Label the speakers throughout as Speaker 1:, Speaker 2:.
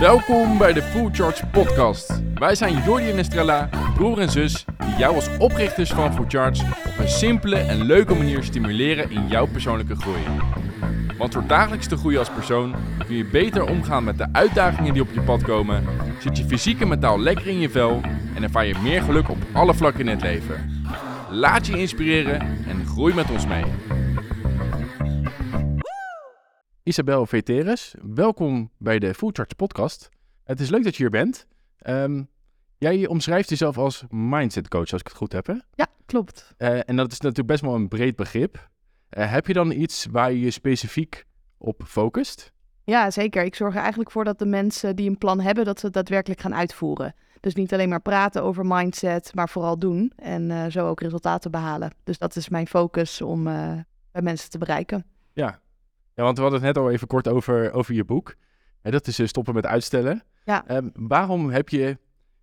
Speaker 1: Welkom bij de Full Charge Podcast. Wij zijn Jordi en Estrella, broer en zus, die jou als oprichters van Full Charge op een simpele en leuke manier stimuleren in jouw persoonlijke groei. Want door dagelijks te groeien als persoon kun je beter omgaan met de uitdagingen die op je pad komen, zit je fysiek en mentaal lekker in je vel en ervaar je meer geluk op alle vlakken in het leven. Laat je inspireren en groei met ons mee. Isabel Veteres, welkom bij de Full Charge podcast. Het is leuk dat je hier bent. Ehm, jij omschrijft jezelf als mindset coach, als ik het goed heb, hè?
Speaker 2: Ja, klopt.
Speaker 1: Eh, en dat is natuurlijk best wel een breed begrip. Eh, heb je dan iets waar je je specifiek op focust?
Speaker 2: Ja, zeker. Ik zorg er eigenlijk voor dat de mensen die een plan hebben, dat ze het daadwerkelijk gaan uitvoeren. Dus niet alleen maar praten over mindset, maar vooral doen en eh, zo ook resultaten behalen. Dus dat is mijn focus om bij mensen te bereiken.
Speaker 1: Ja, ja, want we hadden het net al even kort over, over je boek. En dat is uh, stoppen met uitstellen.
Speaker 2: Ja.
Speaker 1: Um, waarom heb je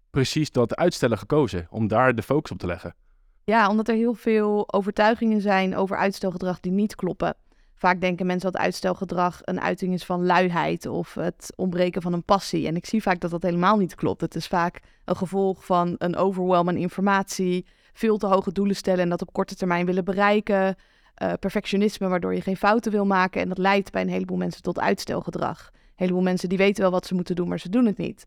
Speaker 1: precies dat uitstellen gekozen? Om daar de focus op te leggen?
Speaker 2: Ja, omdat er heel veel overtuigingen zijn over uitstelgedrag die niet kloppen. Vaak denken mensen dat uitstelgedrag een uiting is van luiheid of het ontbreken van een passie. En ik zie vaak dat dat helemaal niet klopt. Het is vaak een gevolg van een overwhelm aan informatie, veel te hoge doelen stellen en dat op korte termijn willen bereiken, uh, perfectionisme, waardoor je geen fouten wil maken. En dat leidt bij een heleboel mensen tot uitstelgedrag. Een heleboel mensen die weten wel wat ze moeten doen, maar ze doen het niet.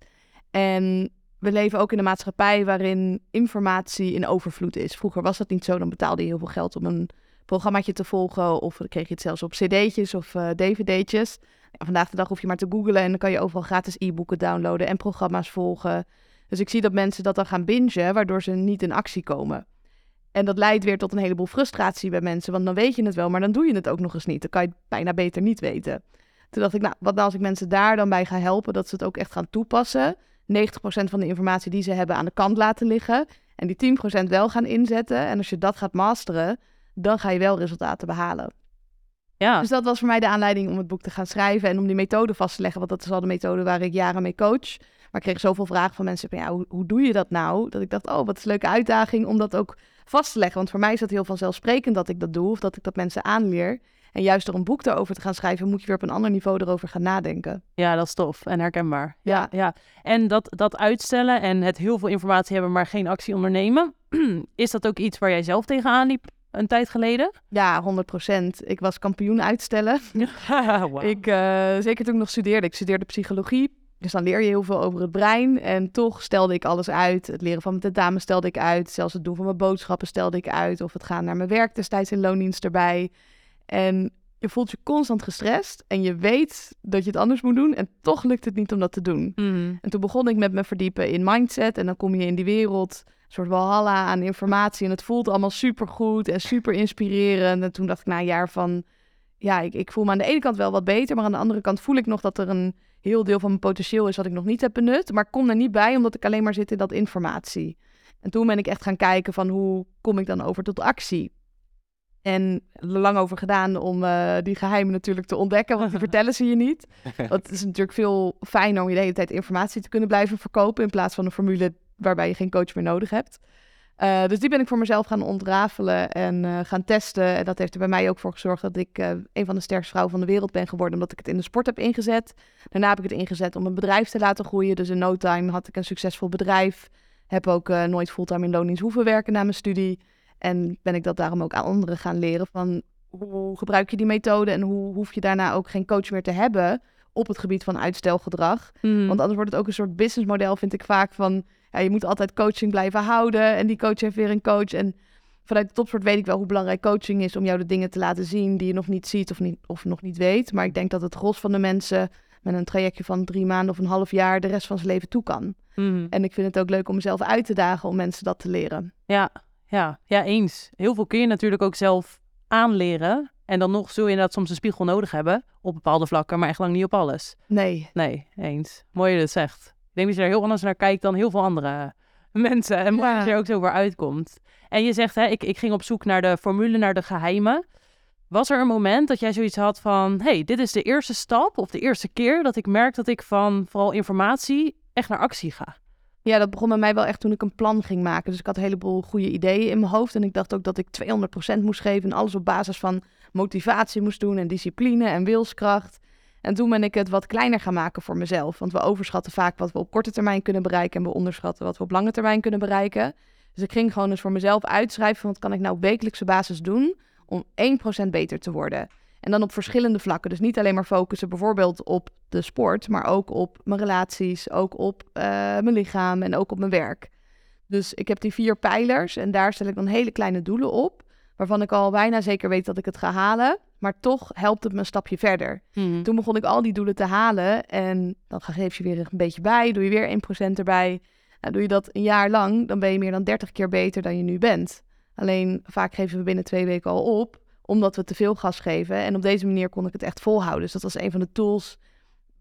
Speaker 2: En we leven ook in een maatschappij waarin informatie in overvloed is. Vroeger was dat niet zo, dan betaalde je heel veel geld om een programmaatje te volgen. Of dan kreeg je het zelfs op cd'tjes of uh, dvd'tjes. vandaag de dag hoef je maar te googlen en dan kan je overal gratis e-boeken downloaden en programma's volgen. Dus ik zie dat mensen dat dan gaan bingen, waardoor ze niet in actie komen. En dat leidt weer tot een heleboel frustratie bij mensen. Want dan weet je het wel, maar dan doe je het ook nog eens niet. Dan kan je het bijna beter niet weten. Toen dacht ik, nou, wat nou als ik mensen daar dan bij ga helpen, dat ze het ook echt gaan toepassen. 90% van de informatie die ze hebben aan de kant laten liggen. En die 10% wel gaan inzetten. En als je dat gaat masteren, dan ga je wel resultaten behalen.
Speaker 3: Ja.
Speaker 2: Dus dat was voor mij de aanleiding om het boek te gaan schrijven en om die methode vast te leggen. Want dat is al de methode waar ik jaren mee coach. Maar ik kreeg zoveel vragen van mensen van ja, hoe, hoe doe je dat nou? Dat ik dacht, oh, wat is een leuke uitdaging om dat ook vast te leggen. Want voor mij is dat heel vanzelfsprekend dat ik dat doe of dat ik dat mensen aanleer. En juist door een boek daarover te gaan schrijven, moet je weer op een ander niveau erover gaan nadenken.
Speaker 3: Ja, dat is tof en herkenbaar.
Speaker 2: Ja.
Speaker 3: ja. En dat, dat uitstellen en het heel veel informatie hebben, maar geen actie ondernemen. is dat ook iets waar jij zelf tegenaan liep een tijd geleden?
Speaker 2: Ja, 100 procent. Ik was kampioen uitstellen.
Speaker 3: wow.
Speaker 2: ik, uh, zeker toen ik nog studeerde. Ik studeerde psychologie. Dus dan leer je heel veel over het brein. En toch stelde ik alles uit. Het leren van mijn tentamen stelde ik uit. Zelfs het doen van mijn boodschappen stelde ik uit. Of het gaan naar mijn werk destijds in loondienst erbij. En je voelt je constant gestrest. En je weet dat je het anders moet doen. En toch lukt het niet om dat te doen.
Speaker 3: Mm.
Speaker 2: En toen begon ik met me verdiepen in mindset. En dan kom je in die wereld. Een soort walhalla aan informatie. En het voelt allemaal supergoed en super inspirerend. En toen dacht ik na een jaar van... Ja, ik, ik voel me aan de ene kant wel wat beter. Maar aan de andere kant voel ik nog dat er een heel deel van mijn potentieel is wat ik nog niet heb benut. Maar ik kom er niet bij omdat ik alleen maar zit in dat informatie. En toen ben ik echt gaan kijken van hoe kom ik dan over tot actie. En lang over gedaan om uh, die geheimen natuurlijk te ontdekken, want die vertellen ze je niet. Want het is natuurlijk veel fijner om je de hele tijd informatie te kunnen blijven verkopen in plaats van een formule waarbij je geen coach meer nodig hebt. Uh, dus die ben ik voor mezelf gaan ontrafelen en uh, gaan testen. En dat heeft er bij mij ook voor gezorgd dat ik uh, een van de sterkste vrouwen van de wereld ben geworden. Omdat ik het in de sport heb ingezet. Daarna heb ik het ingezet om een bedrijf te laten groeien. Dus in no time had ik een succesvol bedrijf. Heb ook nooit fulltime in loondienst hoeven werken na mijn studie. En ben ik dat daarom ook aan anderen gaan leren van hoe gebruik je die methode en hoe hoef je daarna ook geen coach meer te hebben op het gebied van uitstelgedrag.
Speaker 3: Mm.
Speaker 2: Want anders wordt het ook een soort businessmodel, vind ik vaak van ja, je moet altijd coaching blijven houden. En die coach heeft weer een coach. En vanuit de topsport weet ik wel hoe belangrijk coaching is om jou de dingen te laten zien die je nog niet ziet of, niet, of nog niet weet. Maar ik denk dat het gros van de mensen met een trajectje van drie maanden of een half jaar de rest van zijn leven toe kan.
Speaker 3: Mm.
Speaker 2: En ik vind het ook leuk om mezelf uit te dagen om mensen dat te leren.
Speaker 3: Ja, ja, ja, eens. Heel veel kun je natuurlijk ook zelf aanleren. En dan nog zul je inderdaad soms een spiegel nodig hebben op bepaalde vlakken, maar echt lang niet op alles.
Speaker 2: Nee.
Speaker 3: Nee, eens. Mooi je dat zegt. Ik denk dat je er heel anders naar kijkt dan heel veel andere mensen. En
Speaker 2: Ja.
Speaker 3: dat je er ook zo voor uitkomt. En je zegt, hè, ik, ik ging op zoek naar de formule, naar de geheimen. Was er een moment dat jij zoiets had van... hey, dit is de eerste stap of de eerste keer dat ik merk dat ik van vooral informatie echt naar actie ga?
Speaker 2: Ja, dat begon bij mij wel echt toen ik een plan ging maken. Dus ik had een heleboel goede ideeën in mijn hoofd. En ik dacht ook dat ik 200% moest geven. En alles op basis van motivatie moest doen en discipline en wilskracht. En toen ben ik het wat kleiner gaan maken voor mezelf. Want we overschatten vaak wat we op korte termijn kunnen bereiken. En we onderschatten wat we op lange termijn kunnen bereiken. Dus ik ging gewoon eens voor mezelf uitschrijven wat kan ik nou op wekelijkse basis doen om 1% beter te worden. En dan op verschillende vlakken. Dus niet alleen maar focussen bijvoorbeeld op de sport, maar ook op mijn relaties, ook op eh, mijn lichaam en ook op mijn werk. Dus ik heb die vier pijlers en daar stel ik dan hele kleine doelen op, waarvan ik al bijna zeker weet dat ik het ga halen. Maar toch helpt het me een stapje verder.
Speaker 3: Mhm.
Speaker 2: Toen begon ik al die doelen te halen en dan geef je weer een beetje bij, doe je weer 1% erbij. Nou, doe je dat een jaar lang, dan ben je meer dan 30 keer beter dan je nu bent. Alleen vaak geven we binnen twee weken al op, omdat we te veel gas geven. En op deze manier kon ik het echt volhouden. Dus dat was een van de tools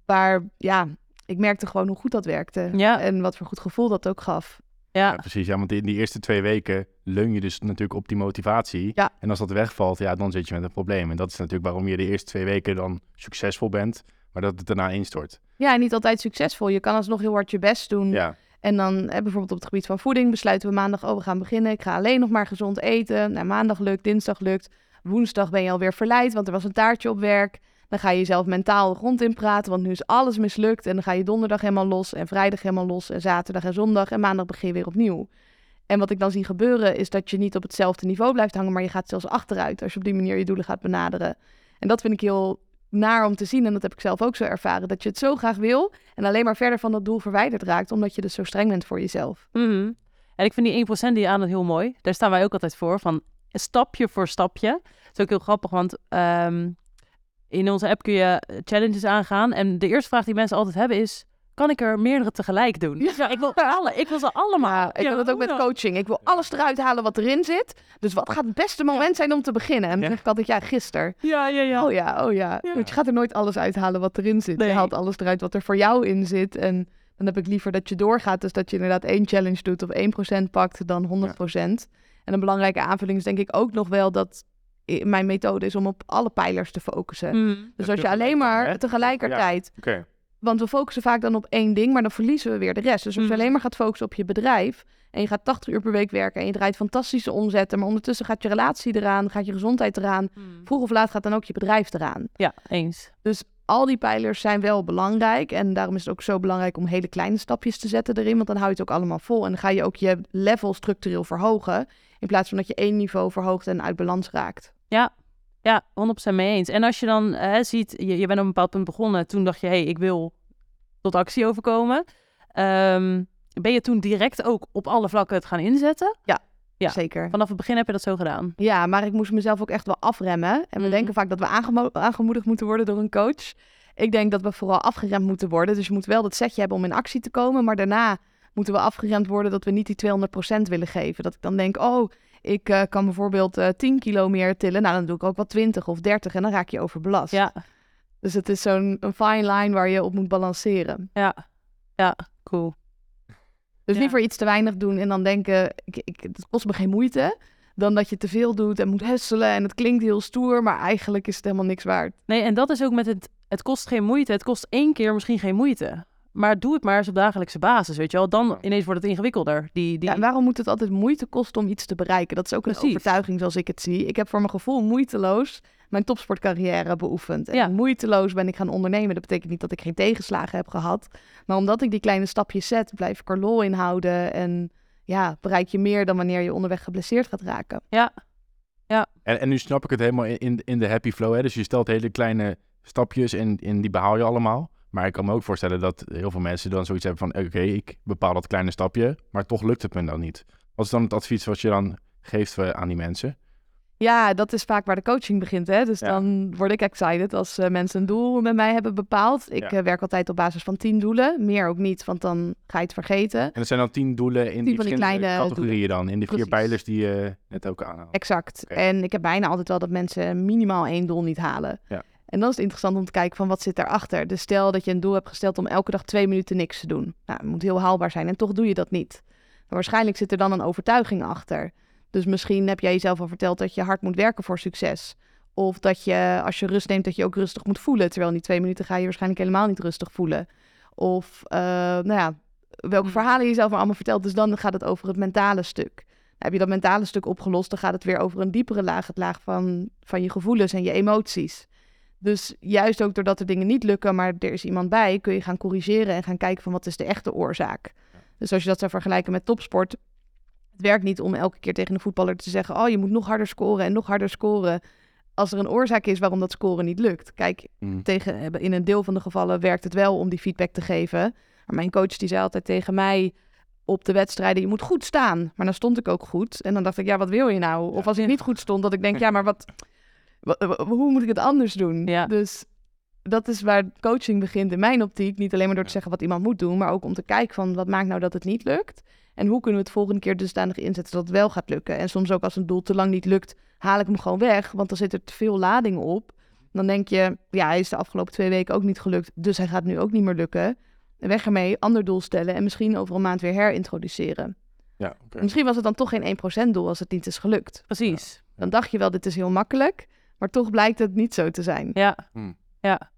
Speaker 2: waar, ja, ik merkte gewoon hoe goed dat werkte.
Speaker 3: Ja.
Speaker 2: En wat voor goed gevoel dat ook gaf.
Speaker 3: Ja.
Speaker 4: Ja, precies. Ja, want in die eerste twee weken leun je dus natuurlijk op die motivatie.
Speaker 2: Ja.
Speaker 4: En als dat wegvalt, ja, dan zit je met een probleem. En dat is natuurlijk waarom je de eerste twee weken dan succesvol bent, maar dat het daarna instort.
Speaker 2: Ja, en niet altijd succesvol. Je kan alsnog heel hard je best doen.
Speaker 4: Ja,
Speaker 2: En dan eh, bijvoorbeeld op het gebied van voeding besluiten we maandag, oh we gaan beginnen. Ik ga alleen nog maar gezond eten. Nou, maandag lukt, dinsdag lukt. Woensdag ben je alweer verleid, want er was een taartje op werk. Dan ga je jezelf mentaal de grond in praten, want nu is alles mislukt. En dan ga je donderdag helemaal los en vrijdag helemaal los en zaterdag en zondag. En maandag begin weer opnieuw. En wat ik dan zie gebeuren is dat je niet op hetzelfde niveau blijft hangen, maar je gaat zelfs achteruit als je op die manier je doelen gaat benaderen. En dat vind ik heel naar om te zien en dat heb ik zelf ook zo ervaren. Dat je het zo graag wil en alleen maar verder van dat doel verwijderd raakt, omdat je dus zo streng bent voor jezelf.
Speaker 3: Mhm. En ik vind die 1% die je aan het heel mooi. Daar staan wij ook altijd voor, van stapje voor stapje. Dat is ook heel grappig, want ehm, in onze app kun je eh, challenges aangaan. En de eerste vraag die mensen altijd hebben is, kan ik er meerdere tegelijk doen?
Speaker 2: Ja.
Speaker 3: ik wil alle, ik wil ze allemaal.
Speaker 2: Maar ik
Speaker 3: Ja,
Speaker 2: heb het ook met
Speaker 3: dan?
Speaker 2: coaching. Ik wil alles eruit halen wat erin zit. Dus wat gaat het beste moment zijn om te beginnen? En dan
Speaker 4: Ja.
Speaker 2: zeg ik altijd, ja, gisteren.
Speaker 3: Ja, ja, ja.
Speaker 2: Oh ja, oh ja.
Speaker 3: Ja.
Speaker 2: Want je gaat er nooit alles uithalen wat erin zit.
Speaker 3: Nee.
Speaker 2: Je haalt alles eruit wat er voor jou in zit. En dan heb ik liever dat je doorgaat. Dus dat je inderdaad één challenge doet of 1% pakt dan 100%. En een belangrijke aanvulling is denk ik ook nog wel dat mijn methode is om op alle pijlers te focussen.
Speaker 3: Mhm.
Speaker 2: Dus als je alleen maar tegelijkertijd
Speaker 4: oké.
Speaker 2: want we focussen vaak dan op één ding, maar dan verliezen we weer de rest. Dus als je
Speaker 3: Mhm.
Speaker 2: alleen maar gaat focussen op je bedrijf en je gaat 80 uur per week werken en je draait fantastische omzetten, maar ondertussen gaat je relatie eraan, gaat je gezondheid eraan.
Speaker 3: Mhm.
Speaker 2: Vroeg of laat gaat dan ook je bedrijf eraan.
Speaker 3: Ja, eens.
Speaker 2: Dus al die pijlers zijn wel belangrijk en daarom is het ook zo belangrijk om hele kleine stapjes te zetten erin, want dan hou je het ook allemaal vol en dan ga je ook je level structureel verhogen in plaats van dat je één niveau verhoogt en uit balans raakt.
Speaker 3: Ja, 100% mee eens. En als je dan hè, ziet, je, je bent op een bepaald punt begonnen, toen dacht je, hé, hey, ik wil tot actie overkomen. Ehm, ben je toen direct ook op alle vlakken het gaan inzetten? Ja.
Speaker 2: Zeker.
Speaker 3: Vanaf het begin heb je dat zo gedaan.
Speaker 2: Ja, maar ik moest mezelf ook echt wel afremmen. En we
Speaker 3: Mhm.
Speaker 2: denken vaak dat we aangemo- aangemoedigd moeten worden door een coach. Ik denk dat we vooral afgeremd moeten worden. Dus je moet wel dat setje hebben om in actie te komen. Maar daarna moeten we afgeremd worden dat we niet die 200% willen geven. Dat ik dan denk, oh, ik eh, kan bijvoorbeeld eh 10 kilo meer tillen. Nou, dan doe ik ook wel 20 of 30 en dan raak je overbelast.
Speaker 3: Ja,
Speaker 2: Dus het is zo'n een fine line waar je op moet balanceren.
Speaker 3: ja, ja, cool.
Speaker 2: Dus
Speaker 3: Ja.
Speaker 2: liever iets te weinig doen en dan denken, ik, ik, het kost me geen moeite. Dan dat je te veel doet en moet hustelen en het klinkt heel stoer, maar eigenlijk is het helemaal niks waard.
Speaker 3: Nee, en dat is ook met het, het kost geen moeite. Het kost één keer misschien geen moeite. Maar doe het maar eens op dagelijkse basis, weet je wel. Dan ineens wordt het ingewikkelder. Die, die...
Speaker 2: Ja, en waarom moet het altijd moeite kosten om iets te bereiken? Dat is ook een
Speaker 3: Precies.
Speaker 2: overtuiging zoals ik het zie. Ik heb voor mijn gevoel moeiteloos mijn topsportcarrière beoefend. En
Speaker 3: Ja.
Speaker 2: moeiteloos ben ik gaan ondernemen. Dat betekent niet dat ik geen tegenslagen heb gehad. Maar omdat ik die kleine stapjes zet, blijf ik er lol in houden. En ja, bereik je meer dan wanneer je onderweg geblesseerd gaat raken.
Speaker 4: En, en nu snap ik het helemaal in- in, in de happy flow. Hè? Dus je stelt hele kleine stapjes en, en die behaal je allemaal. Maar ik kan me ook voorstellen dat heel veel mensen dan zoiets hebben van... oké, ik bepaal dat kleine stapje, maar toch lukt het me dan niet. Wat is dan het advies wat je dan geeft eh, aan die mensen?
Speaker 2: Ja, dat is vaak waar de coaching begint. Hè? Dus
Speaker 4: Ja.
Speaker 2: dan word ik excited als eh, mensen een doel met mij hebben bepaald. Ik
Speaker 4: Ja.
Speaker 2: eh, werk altijd op basis van tien doelen. Meer ook niet, want dan ga je het vergeten.
Speaker 4: En er zijn dan tien doelen in die,
Speaker 2: van die
Speaker 4: verschillende
Speaker 2: kleine
Speaker 4: categorieën dan. In die vier pijlers die je net ook aanhaalt.
Speaker 2: Exact. En ik heb bijna altijd wel dat mensen minimaal één doel niet halen.
Speaker 4: Ja.
Speaker 2: En dan is het interessant om te kijken van wat zit daarachter. Dus stel dat je een doel hebt gesteld om elke dag twee minuten niks te doen. Nou, het moet heel haalbaar zijn en toch doe je dat niet. Maar waarschijnlijk zit er dan een overtuiging achter. Dus misschien heb jij jezelf al verteld dat je hard moet werken voor succes. Of dat je als je rust neemt dat je ook rustig moet voelen. Terwijl in die twee minuten ga je waarschijnlijk helemaal niet rustig voelen. Of eh, nou ja, welke
Speaker 3: Hmm.
Speaker 2: verhalen je jezelf maar allemaal vertelt. Dus dan gaat het over het mentale stuk. Heb je dat mentale stuk opgelost, dan gaat het weer over een diepere laag. Het laag van, van je gevoelens en je emoties. Dus juist ook doordat er dingen niet lukken, maar er is iemand bij, kun je gaan corrigeren en gaan kijken van wat is de echte oorzaak. Dus als je dat zou vergelijken met topsport, het werkt niet om elke keer tegen een voetballer te zeggen, oh je moet nog harder scoren en nog harder scoren. Als er een oorzaak is waarom dat scoren niet lukt. Kijk,
Speaker 4: Mm.
Speaker 2: tegen, in een deel van de gevallen werkt het wel om die feedback te geven. Maar mijn coach die zei altijd tegen mij op de wedstrijden, je moet goed staan. Maar dan stond ik ook goed. En dan dacht ik, ja, wat wil je nou? Of als ik niet goed stond, dat ik denk, ja, maar wat, wa- wa- hoe moet ik het anders doen?
Speaker 3: Ja.
Speaker 2: Dus dat is waar coaching begint in mijn optiek. Niet alleen maar door te zeggen wat iemand moet doen, maar ook om te kijken van wat maakt nou dat het niet lukt. En hoe kunnen we het volgende keer dusdanig inzetten dat het wel gaat lukken. En soms ook als een doel te lang niet lukt, haal ik hem gewoon weg. Want dan zit er te veel lading op. Dan denk je, ja, hij is de afgelopen twee weken ook niet gelukt. Dus hij gaat nu ook niet meer lukken. Weg ermee, ander doel stellen en misschien over een maand weer herintroduceren.
Speaker 4: Ja, oké.
Speaker 2: Misschien was het dan toch geen 1% doel als het niet is gelukt.
Speaker 3: Precies.
Speaker 2: Dan dacht je wel, dit is heel makkelijk. Maar toch blijkt het niet zo te zijn.
Speaker 3: Ja.
Speaker 4: Hmm.
Speaker 3: Ja.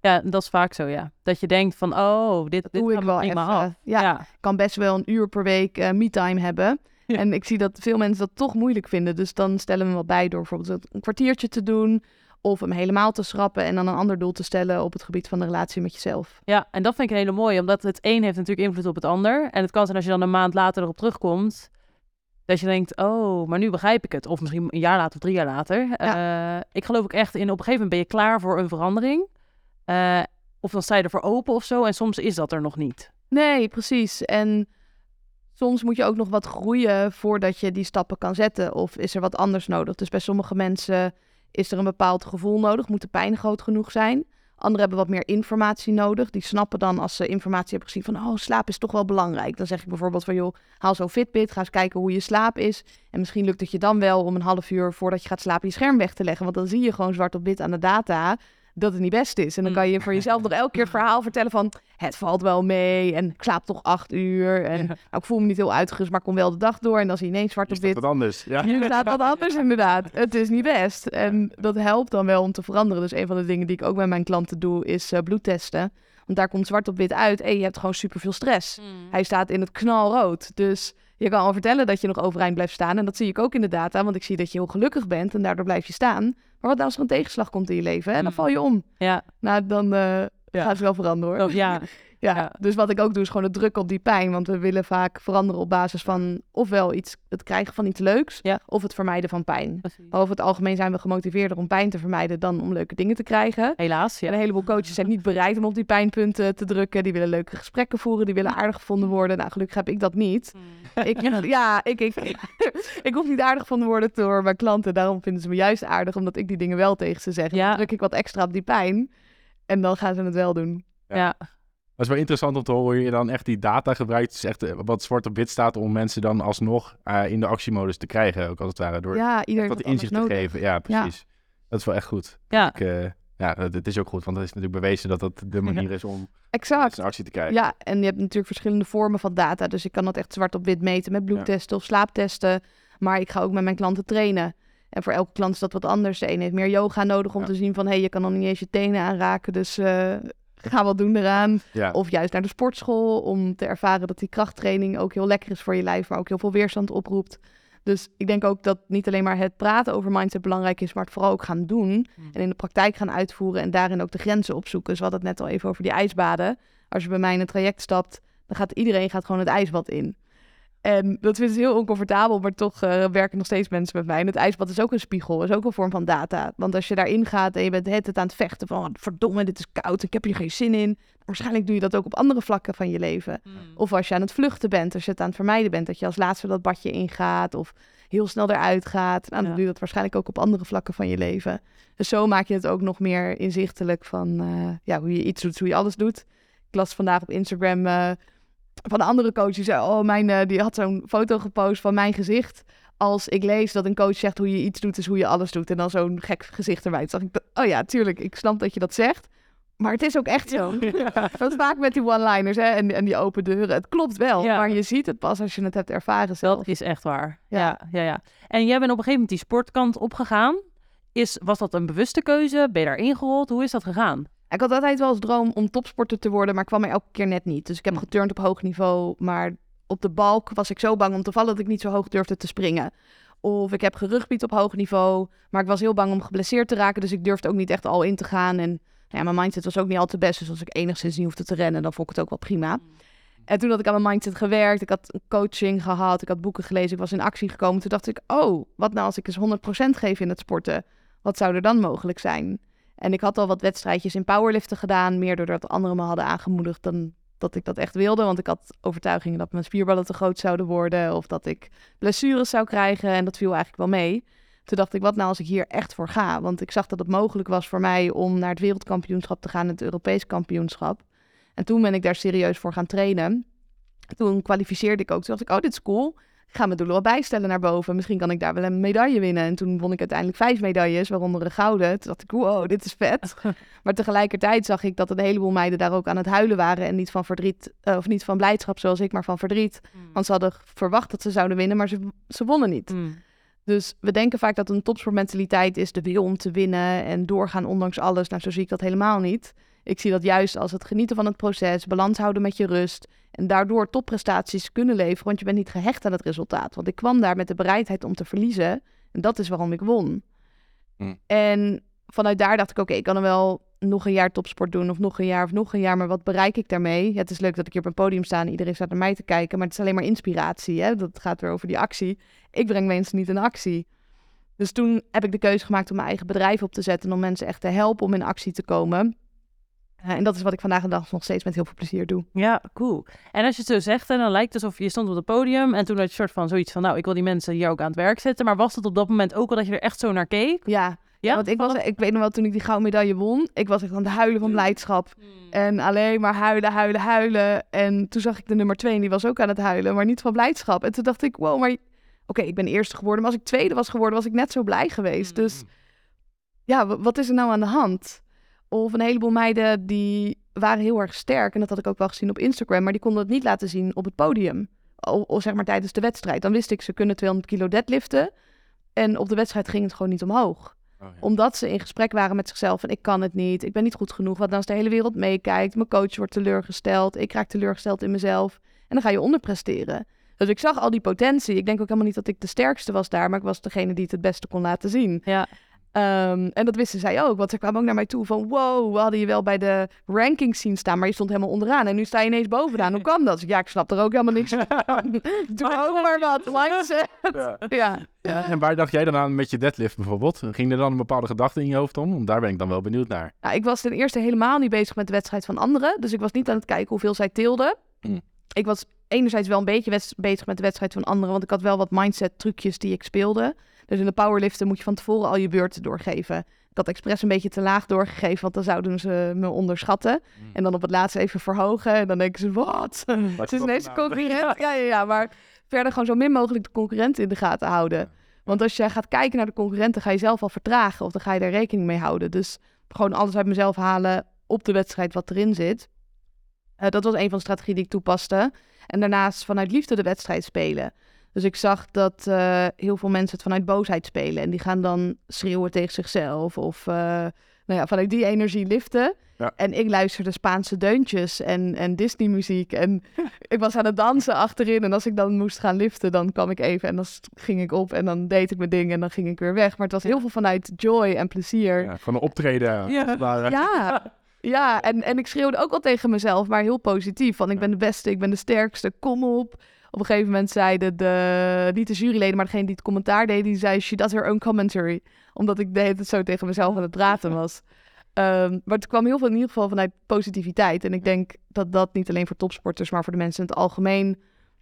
Speaker 3: Ja, dat is vaak zo, ja. Dat je denkt van, oh, dit, dit
Speaker 2: Doe ik wel
Speaker 3: prima
Speaker 2: even.
Speaker 3: af.
Speaker 2: Ja,
Speaker 3: ja.
Speaker 2: ik kan best wel een uur per week eh me-time hebben.
Speaker 3: Ja.
Speaker 2: En ik zie dat veel mensen dat toch moeilijk vinden. Dus dan stellen we hem wat bij door bijvoorbeeld een kwartiertje te doen. Of hem helemaal te schrappen en dan een ander doel te stellen op het gebied van de relatie met jezelf.
Speaker 3: Ja, en dat vind ik een hele mooie, omdat het een heeft natuurlijk invloed op het ander. En het kan zijn als je dan een maand later erop terugkomt, dat je denkt, oh, maar nu begrijp ik het. Of misschien een jaar later of drie jaar later. Eh, ik geloof ook echt in, op een gegeven moment ben je klaar voor een verandering. Eh, of dan sta je ervoor open of zo, en soms is dat er nog niet.
Speaker 2: Nee, precies. En soms moet je ook nog wat groeien voordat je die stappen kan zetten. Of is er wat anders nodig? Dus bij sommige mensen is er een bepaald gevoel nodig. Moet de pijn groot genoeg zijn? Anderen hebben wat meer informatie nodig. Die snappen dan als ze informatie hebben gezien van... oh, slaap is toch wel belangrijk. Dan zeg ik bijvoorbeeld van... joh, haal zo'n Fitbit, ga eens kijken hoe je slaap is. En misschien lukt het je dan wel om een half uur voordat je gaat slapen... je scherm weg te leggen. Want dan zie je gewoon zwart op wit aan de data dat het niet best is. En dan
Speaker 3: Mm.
Speaker 2: kan je voor jezelf nog elke keer het verhaal vertellen van... het valt wel mee en ik slaap toch acht uur. En nou, ik voel me niet heel uitgerust, maar kom wel de dag door. En dan zie je ineens zwart op
Speaker 4: dat
Speaker 2: wit.
Speaker 4: wat anders? Ja.
Speaker 2: Hier staat wat anders inderdaad. Het is niet best. En dat helpt dan wel om te veranderen. Dus een van de dingen die ik ook met mijn klanten doe, is eh, bloedtesten. Want daar komt zwart op wit uit. En je hebt gewoon superveel stress. Hij staat in het knalrood. Dus je kan al vertellen dat je nog overeind blijft staan. En dat zie ik ook in de data, want ik zie dat je heel gelukkig bent en daardoor blijf je staan. Maar wat nou als er een tegenslag komt in je leven en dan
Speaker 3: Mm.
Speaker 2: val je om?
Speaker 3: Ja,
Speaker 2: Nou, dan
Speaker 3: Ja.
Speaker 2: gaat het wel veranderen hoor.
Speaker 3: oh, ja.
Speaker 2: Ja,
Speaker 3: Ja.
Speaker 2: dus wat ik ook doe is gewoon het druk op die pijn. Want we willen vaak veranderen op basis van ofwel iets, het krijgen van iets leuks
Speaker 3: Ja.
Speaker 2: of het vermijden van pijn.
Speaker 3: precies.
Speaker 2: Maar over het algemeen zijn we gemotiveerder om pijn te vermijden dan om leuke dingen te krijgen.
Speaker 3: Helaas,
Speaker 2: En
Speaker 3: ja.
Speaker 2: een heleboel coaches zijn niet bereid om op die pijnpunten te drukken. Die willen leuke gesprekken voeren, die willen aardig gevonden worden. Nou, gelukkig heb ik dat niet. Ik, ja, ik, ik, ik hoef niet aardig gevonden worden door mijn klanten. Daarom vinden ze me juist aardig, omdat ik die dingen wel tegen ze zeg.
Speaker 3: Ja.
Speaker 2: Dan druk ik wat extra op die pijn en dan gaan ze het wel doen.
Speaker 3: Ja.
Speaker 4: Dat is wel interessant om te horen hoe je dan echt die data gebruikt. Dus echt eh, wat zwart op wit staat om mensen dan alsnog eh, in de actiemodus te krijgen. Ook als het ware door
Speaker 2: Ja,
Speaker 4: wat inzicht te geven. Ja, precies. Dat is wel echt goed.
Speaker 3: Ja.
Speaker 4: Ik, eh, ja, het het is ook goed, want het is natuurlijk bewezen dat dat de manier is om
Speaker 2: Exact.
Speaker 4: actie te krijgen.
Speaker 2: Ja, en je hebt natuurlijk verschillende vormen van data. Dus ik kan dat echt zwart op wit meten met bloedtesten of slaaptesten. Maar ik ga ook met mijn klanten trainen. En voor elke klant is dat wat anders. De een heeft meer yoga nodig om
Speaker 4: Ja.
Speaker 2: te zien van... hé, hey, je kan nog niet eens je tenen aanraken, dus ga wat doen eraan.
Speaker 4: Ja.
Speaker 2: Of juist naar de sportschool om te ervaren dat die krachttraining ook heel lekker is voor je lijf... maar ook heel veel weerstand oproept. Dus ik denk ook dat niet alleen maar het praten over mindset belangrijk is... maar het vooral ook gaan doen en in de praktijk gaan uitvoeren... en daarin ook de grenzen opzoeken. Dus we hadden het net al even over die ijsbaden. Als je bij mij in een traject stapt, dan gaat iedereen gaat gewoon het ijsbad in. En dat vinden ze heel oncomfortabel, maar toch eh, werken nog steeds mensen met mij. En het ijsbad is ook een spiegel, is ook een vorm van data. Want als je daarin gaat en je bent het aan het vechten van... "Oh, verdomme, dit is koud, ik heb hier geen zin in. Waarschijnlijk doe je dat ook op andere vlakken van je leven. Of als je aan het vluchten bent, als je het aan het vermijden bent... dat je als laatste dat badje ingaat of heel snel eruit gaat. Nou, dan
Speaker 3: Ja.
Speaker 2: doe je dat waarschijnlijk ook op andere vlakken van je leven. Dus zo maak je het ook nog meer inzichtelijk van eh, ja, hoe je iets doet, hoe je alles doet. Ik las vandaag op Instagram eh, van een andere coach die zei... oh, mijn, eh, die had zo'n foto gepost van mijn gezicht... als ik lees dat een coach zegt hoe je iets doet, is hoe je alles doet. En dan zo'n gek gezicht erbij. Toen dacht ik, oh ja, tuurlijk, ik snap dat je dat zegt... Maar het is ook echt zo. Dat vaak met die one-liners hè, en, en die open deuren. Het klopt wel,
Speaker 3: Ja.
Speaker 2: maar je ziet het pas als je het hebt ervaren zelf.
Speaker 3: Dat is echt waar.
Speaker 2: Ja.
Speaker 3: Ja. Ja, ja, En jij bent op een gegeven moment die sportkant opgegaan. Is, was dat een bewuste keuze? Ben je daar ingerold? Hoe is dat gegaan?
Speaker 2: Ik had altijd wel als droom om topsporter te worden, maar kwam er elke keer net niet. Dus ik heb geturnd op hoog niveau, maar op de balk was ik zo bang om te vallen dat ik niet zo hoog durfde te springen. Of ik heb gerugbied op hoog niveau, maar ik was heel bang om geblesseerd te raken. Dus ik durfde ook niet echt al in te gaan. En ja, mijn mindset was ook niet al te best. Dus als ik enigszins niet hoefde te rennen, dan vond ik het ook wel prima. En toen had ik aan mijn mindset gewerkt. Ik had coaching gehad. Ik had boeken gelezen. Ik was in actie gekomen. Toen dacht ik, oh, wat nou als ik eens 100% geef in het sporten? Wat zou er dan mogelijk zijn? En ik had al wat wedstrijdjes in powerliften gedaan. Meer doordat anderen me hadden aangemoedigd dan dat ik dat echt wilde. Want ik had overtuigingen dat mijn spierballen te groot zouden worden. Of dat ik blessures zou krijgen. En dat viel eigenlijk wel mee. Toen dacht ik, wat nou als ik hier echt voor ga? Want ik zag dat het mogelijk was voor mij om naar het wereldkampioenschap te gaan. Het Europees kampioenschap. En toen ben ik daar serieus voor gaan trainen. Toen kwalificeerde ik ook. Toen dacht ik, oh, dit is cool. Ga mijn doelen wel bijstellen naar boven. Misschien kan ik daar wel een medaille winnen. En toen won ik uiteindelijk vijf medailles, waaronder een gouden. Toen dacht ik, wow, dit is vet. maar tegelijkertijd zag ik dat een heleboel meiden daar ook aan het huilen waren. En niet van verdriet, uh, of niet van blijdschap zoals ik, maar van verdriet. Mm. Want ze hadden verwacht dat ze zouden winnen, maar ze, ze wonnen niet. Mm. Dus we denken vaak dat een topsportmentaliteit is de wil om te winnen en doorgaan ondanks alles. Nou, zo zie ik dat helemaal niet. Ik zie dat juist als het genieten van het proces, balans houden met je rust en daardoor topprestaties kunnen leveren, want je bent niet gehecht aan het resultaat. Want ik kwam daar met de bereidheid om te verliezen en dat is waarom ik won. Hm. En vanuit daar dacht ik, oké, ik kan er wel nog een jaar topsport doen of nog een jaar of nog een jaar, maar wat bereik ik daarmee? het is leuk dat ik hier op een podium sta en iedereen staat naar mij te kijken, maar het is alleen maar inspiratie. Hè? Dat gaat weer over die actie. Ik breng mensen niet in actie. Dus toen heb ik de keuze gemaakt om mijn eigen bedrijf op te zetten en om mensen echt te helpen om in actie te komen. Uh, en dat is wat ik vandaag de dag nog steeds met heel veel plezier doe.
Speaker 3: Ja, cool. En als je het zo zegt, dan lijkt het alsof je stond op het podium en toen had je soort van zoiets van, nou, ik wil die mensen hier ook aan het werk zetten. Maar was het op dat moment ook al dat je er echt zo naar keek?
Speaker 2: Ja, ja, want ik, was, ik weet nog wel, toen ik die gouden medaille won, ik was echt aan het huilen van blijdschap. Hmm. En alleen maar huilen, huilen, huilen. En toen zag ik de nummer twee en die was ook aan het huilen, maar niet van blijdschap. En toen dacht ik, wow, maar oké, ik ben eerste geworden. Maar als ik tweede was geworden, was ik net zo blij geweest. Dus hmm. ja, wat is er nou aan de hand? Of een heleboel meiden die waren heel erg sterk. En dat had ik ook wel gezien op Instagram. Maar die konden het niet laten zien op het podium. Of, zeg maar tijdens de wedstrijd. Dan wist ik, ze kunnen 200 kilo deadliften. En op de wedstrijd ging het gewoon niet omhoog. Oh, ja. Omdat ze in gesprek waren met zichzelf. En ik kan het niet. Ik ben niet goed genoeg. Wat dan als de hele wereld meekijkt. Mijn coach wordt teleurgesteld. Ik raak teleurgesteld in mezelf. En dan ga je onderpresteren. Dus ik zag al die potentie. Ik denk ook helemaal niet dat ik de sterkste was daar. Maar ik was degene die het het beste kon laten zien.
Speaker 3: Ja.
Speaker 2: Um, en dat wisten zij ook, want ze kwamen ook naar mij toe van... wow, we hadden je wel bij de rankings zien staan, maar je stond helemaal onderaan. En nu sta je ineens bovenaan. Hoe kan dat? Ja, ik snap er ook helemaal niks van. Doe ook maar wat, mindset. Ja.
Speaker 4: ja. Ja. En waar dacht jij dan aan met je deadlift bijvoorbeeld? Ging er dan een bepaalde gedachte in je hoofd om? Want daar ben ik dan wel benieuwd naar.
Speaker 2: Nou, ik was ten eerste helemaal niet bezig met de wedstrijd van anderen. Dus ik was niet aan het kijken hoeveel zij tilden. Mm. Ik was enerzijds wel een beetje bezig met de wedstrijd van anderen, want ik had wel wat mindset trucjes die ik speelde. Dus in de powerliften moet je van tevoren al je beurten doorgeven. Ik had expres een beetje te laag doorgegeven, want dan zouden ze me onderschatten. Mm. En dan op het laatste even verhogen. En dan denken ze, wat? Het is ineens nou? concurrent. Ja, ja, ja. Maar verder gewoon zo min mogelijk de concurrenten in de gaten houden. Want als je gaat kijken naar de concurrenten, ga je zelf al vertragen. Of dan ga je daar rekening mee houden. Dus gewoon alles uit mezelf halen op de wedstrijd wat erin zit. Uh, dat was een van de strategieën die ik toepaste. En daarnaast vanuit liefde de wedstrijd spelen. Dus ik zag dat uh, heel veel mensen het vanuit boosheid spelen. En die gaan dan schreeuwen tegen zichzelf. Of uh, nou ja, vanuit die energie liften. Ja. En ik luisterde Spaanse deuntjes en, en Disney-muziek. En ik was aan het dansen achterin. En als ik dan moest gaan liften, dan kwam ik even en dan ging ik op. En dan deed ik mijn ding en dan ging ik weer weg. Maar het was heel veel vanuit joy en plezier.
Speaker 4: Ja, van een optreden.
Speaker 2: Ja, ja. ja. en, en ik schreeuwde ook al tegen mezelf, maar heel positief. Van ik ben de beste, ik ben de sterkste, kom op op een gegeven moment zeiden de, niet de juryleden, maar degene die het commentaar deed, die zei, she does her own commentary. Omdat ik deed het zo tegen mezelf aan het praten was. Um, maar het kwam heel veel in ieder geval vanuit positiviteit. En ik denk dat dat niet alleen voor topsporters, maar voor de mensen in het algemeen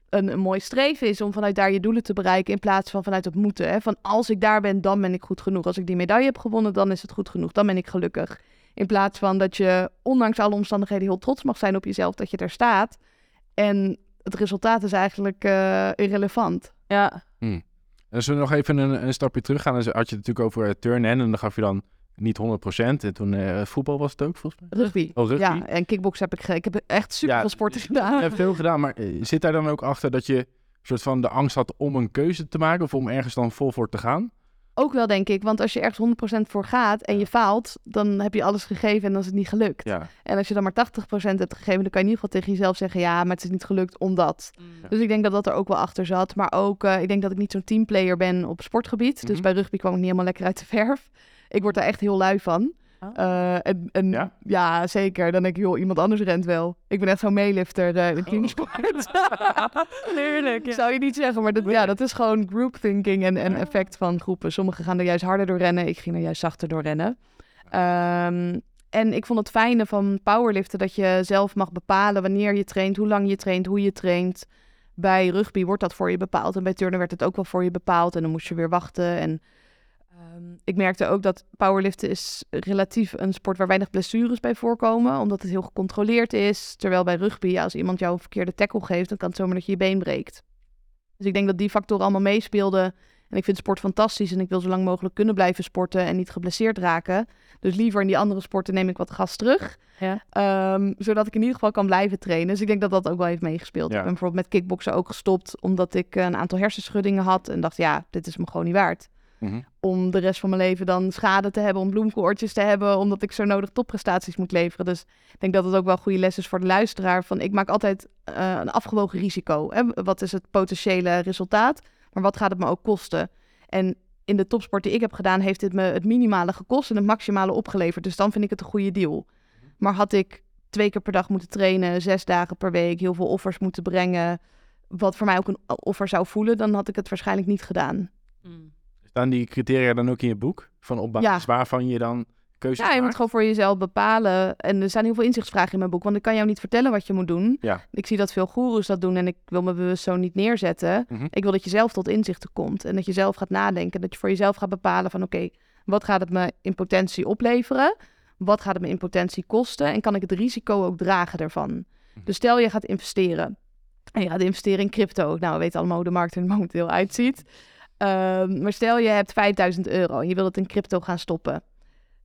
Speaker 2: een, een mooi streven is om vanuit daar je doelen te bereiken in plaats van vanuit het moeten. Hè? Van als ik daar ben, dan ben ik goed genoeg. Als ik die medaille heb gewonnen, dan is het goed genoeg. Dan ben ik gelukkig. In plaats van dat je ondanks alle omstandigheden heel trots mag zijn op jezelf dat je er staat. En het resultaat is eigenlijk uh, irrelevant.
Speaker 3: Ja.
Speaker 4: Hmm. En als we nog even een, een stapje terug gaan, dan had je het natuurlijk over uh, turnen en dan gaf je dan niet 100%. En toen uh, voetbal was het ook volgens mij?
Speaker 2: Rugby.
Speaker 4: Oh, rugby.
Speaker 2: Ja, en kickbox heb ik, ik heb echt super veel sporten gedaan. Je
Speaker 4: hebt veel gedaan, maar zit daar dan ook achter dat je soort van de angst had om een keuze te maken of om ergens dan vol voor te gaan?
Speaker 2: Ook wel, denk ik. Want als je ergens 100% voor gaat en je faalt, dan heb je alles gegeven en dan is het niet gelukt.
Speaker 4: Ja.
Speaker 2: En als je dan maar 80% hebt gegeven, dan kan je in ieder geval tegen jezelf zeggen, ja, maar het is niet gelukt omdat.
Speaker 3: Mm.
Speaker 2: Dus ik denk dat dat er ook wel achter zat. Maar ook, eh, ik denk dat ik niet zo'n teamplayer ben op sportgebied. Dus
Speaker 4: Mhm.
Speaker 2: bij rugby kwam ik niet helemaal lekker uit de verf. Ik word daar echt heel lui van.
Speaker 3: Oh.
Speaker 2: Eh, en, en
Speaker 4: Ja?
Speaker 2: ja? zeker. Dan denk ik, joh, iemand anders rent wel. Ik ben echt zo'n meelifter eh, in
Speaker 4: Oh.
Speaker 2: teamsport.
Speaker 3: Heerlijk. Ja.
Speaker 2: Zou je niet zeggen, maar dat, ja, dat is gewoon group thinking en, en effect van groepen. Sommigen gaan er juist harder door rennen, ik ging er juist zachter door rennen. Ehm, en ik vond het fijne van powerliften dat je zelf mag bepalen wanneer je traint, hoe lang je traint, hoe je traint. Bij rugby wordt dat voor je bepaald en bij turnen werd het ook wel voor je bepaald en dan moest je weer wachten. En ehm, ik merkte ook dat powerliften is relatief een sport waar weinig blessures bij voorkomen, omdat het heel gecontroleerd is. Terwijl bij rugby, ja, als iemand jou een verkeerde tackle geeft, dan kan het zomaar dat je je been breekt. Dus ik denk dat die factoren allemaal meespeelden. En ik vind sport fantastisch en ik wil zo lang mogelijk kunnen blijven sporten en niet geblesseerd raken. Dus liever in die andere sporten neem ik wat gas terug.
Speaker 3: Ja.
Speaker 2: Ehm, zodat ik in ieder geval kan blijven trainen. Dus ik denk dat dat ook wel heeft meegespeeld.
Speaker 4: Ja.
Speaker 2: Ik ben bijvoorbeeld met kickboksen ook gestopt omdat ik een aantal hersenschuddingen had. En dacht, ja, dit is me gewoon niet waard.
Speaker 4: Mhm.
Speaker 2: Om de rest van mijn leven dan schade te hebben, om bloemkoortjes te hebben, omdat ik zo nodig topprestaties moet leveren. Dus ik denk dat het ook wel goede les is voor de luisteraar. Van ik maak altijd eh, een afgewogen risico. Hè? Wat is het potentiële resultaat? Maar wat gaat het me ook kosten? En in de topsport die ik heb gedaan, heeft dit me het minimale gekost en het maximale opgeleverd. Dus dan vind ik het een goede deal. Maar had ik twee keer per dag moeten trainen, zes dagen per week, heel veel offers moeten brengen, wat voor mij ook een offer zou voelen, dan had ik het waarschijnlijk niet gedaan.
Speaker 3: Mm.
Speaker 4: Staan die criteria dan ook in je boek? Van op basis waarvan je dan keuzes
Speaker 2: Ja, je moet gewoon voor jezelf bepalen. En er zijn heel veel inzichtsvragen in mijn boek, want ik kan jou niet vertellen wat je moet doen.
Speaker 4: Ja.
Speaker 2: Ik zie dat veel goeroes dat doen en ik wil me bewust zo niet neerzetten.
Speaker 4: Mhm.
Speaker 2: Ik wil dat je zelf tot inzichten komt en dat je zelf gaat nadenken. Dat je voor jezelf gaat bepalen van oké, wat gaat het me in potentie opleveren? Wat gaat het me in potentie kosten? En kan ik het risico ook dragen daarvan? Dus stel je gaat investeren. En je gaat investeren in crypto. Nou, we weten allemaal hoe de markt er momenteel uitziet. Ehm, maar stel je hebt 5000 euro en je wil het in crypto gaan stoppen.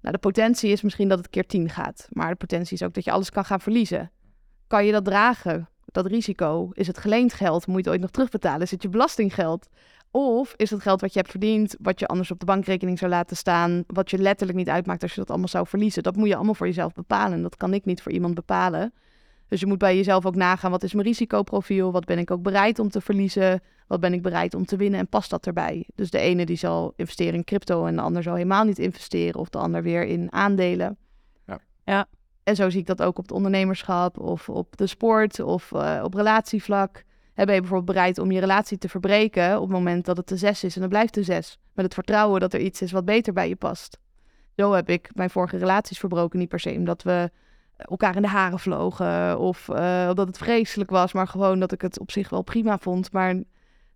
Speaker 2: Nou, de potentie is misschien dat het keer 10 gaat. Maar de potentie is ook dat je alles kan gaan verliezen. Kan je dat dragen? Dat risico? Is het geleend geld? Moet je het ooit nog terugbetalen? Is het je belastinggeld? Of is het geld wat je hebt verdiend, wat je anders op de bankrekening zou laten staan, wat je letterlijk niet uitmaakt als je dat allemaal zou verliezen? Dat moet je allemaal voor jezelf bepalen. Dat kan ik niet voor iemand bepalen. Dus je moet bij jezelf ook nagaan, wat is mijn risicoprofiel? Wat ben ik ook bereid om te verliezen? Wat ben ik bereid om te winnen? En past dat erbij? Dus de ene die zal investeren in crypto en de ander zal helemaal niet investeren. Of de ander weer in aandelen.
Speaker 4: Ja.
Speaker 3: Ja.
Speaker 2: En zo zie ik dat ook op het ondernemerschap of op de sport of eh, op relatievlak. Hè, ben je bijvoorbeeld bereid om je relatie te verbreken op het moment dat het de zes is en het blijft de zes. Met het vertrouwen dat er iets is wat beter bij je past. Zo heb ik mijn vorige relaties verbroken. Niet per se omdat we elkaar in de haren vlogen of uh, omdat het vreselijk was, maar gewoon dat ik het op zich wel prima vond. Maar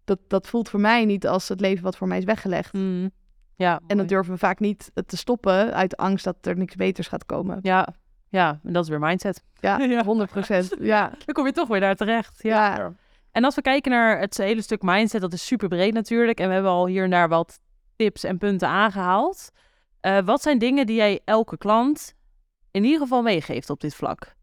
Speaker 2: dat, dat voelt voor mij niet als het leven wat voor mij is weggelegd.
Speaker 3: Mm. Ja,
Speaker 2: en dan durven we vaak niet te stoppen uit angst dat er niks beters gaat komen.
Speaker 3: Ja, ja, en dat is weer mindset.
Speaker 2: Ja, 100 procent. ja.
Speaker 3: Dan kom je toch weer daar terecht. Ja.
Speaker 2: ja.
Speaker 3: En als we kijken naar het hele stuk mindset, dat is super breed natuurlijk. En we hebben al hier en daar wat tips en punten aangehaald. Uh, wat zijn dingen die jij elke klant in ieder geval meegeeft op dit vlak?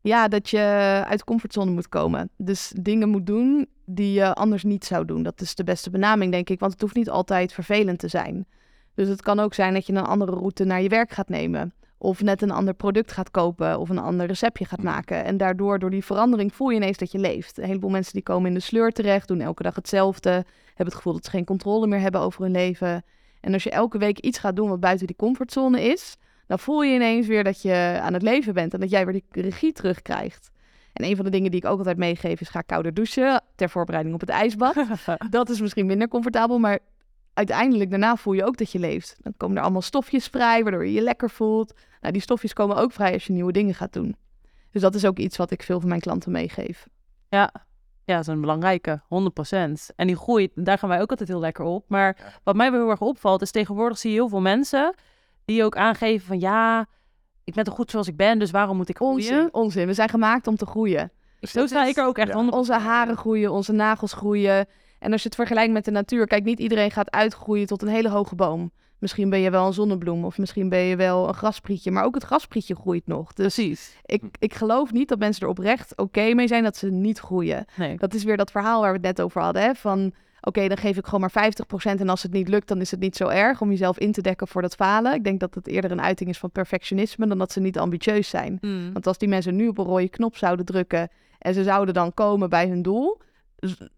Speaker 2: Ja, dat je uit comfortzone moet komen. Dus dingen moet doen die je anders niet zou doen. Dat is de beste benaming, denk ik. Want het hoeft niet altijd vervelend te zijn. Dus het kan ook zijn dat je een andere route naar je werk gaat nemen. Of net een ander product gaat kopen of een ander receptje gaat maken. En daardoor, door die verandering, voel je ineens dat je leeft. Een heleboel mensen die komen in de sleur terecht, doen elke dag hetzelfde. Hebben het gevoel dat ze geen controle meer hebben over hun leven. En als je elke week iets gaat doen wat buiten die comfortzone is, dan voel je ineens weer dat je aan het leven bent en dat jij weer die regie terugkrijgt. En een van de dingen die ik ook altijd meegeef is ga kouder douchen ter voorbereiding op het ijsbad. dat is misschien minder comfortabel, maar uiteindelijk daarna voel je ook dat je leeft. Dan komen er allemaal stofjes vrij, waardoor je je lekker voelt. Nou, die stofjes komen ook vrij als je nieuwe dingen gaat doen. Dus dat is ook iets wat ik veel van mijn klanten meegeef.
Speaker 3: Ja, ja, dat is een belangrijke, 100%. En die groei, daar gaan wij ook altijd heel lekker op. Maar wat mij wel heel erg opvalt, is tegenwoordig zie je heel veel mensen die ook aangeven van ja, ik ben toch goed zoals ik ben, dus waarom moet ik groeien?
Speaker 2: Onzin, onzin. We zijn gemaakt om te groeien.
Speaker 3: Dus Zo sta ik er ook echt
Speaker 2: ja. Onze haren groeien, onze nagels groeien. En als je het vergelijkt met de natuur, kijk, niet iedereen gaat uitgroeien tot een hele hoge boom. Misschien ben je wel een zonnebloem of misschien ben je wel een grasprietje, maar ook het grasprietje groeit nog. Dus
Speaker 3: Precies.
Speaker 2: Ik, ik geloof niet dat mensen er oprecht oké okay mee zijn dat ze niet groeien.
Speaker 3: Nee.
Speaker 2: Dat is weer dat verhaal waar we het net over hadden, hè? van oké, dan geef ik gewoon maar 50% en als het niet lukt, dan is het niet zo erg om jezelf in te dekken voor dat falen. Ik denk dat het eerder een uiting is van perfectionisme dan dat ze niet ambitieus zijn.
Speaker 3: Mm.
Speaker 2: Want als die mensen nu op een rode knop zouden drukken en ze zouden dan komen bij hun doel,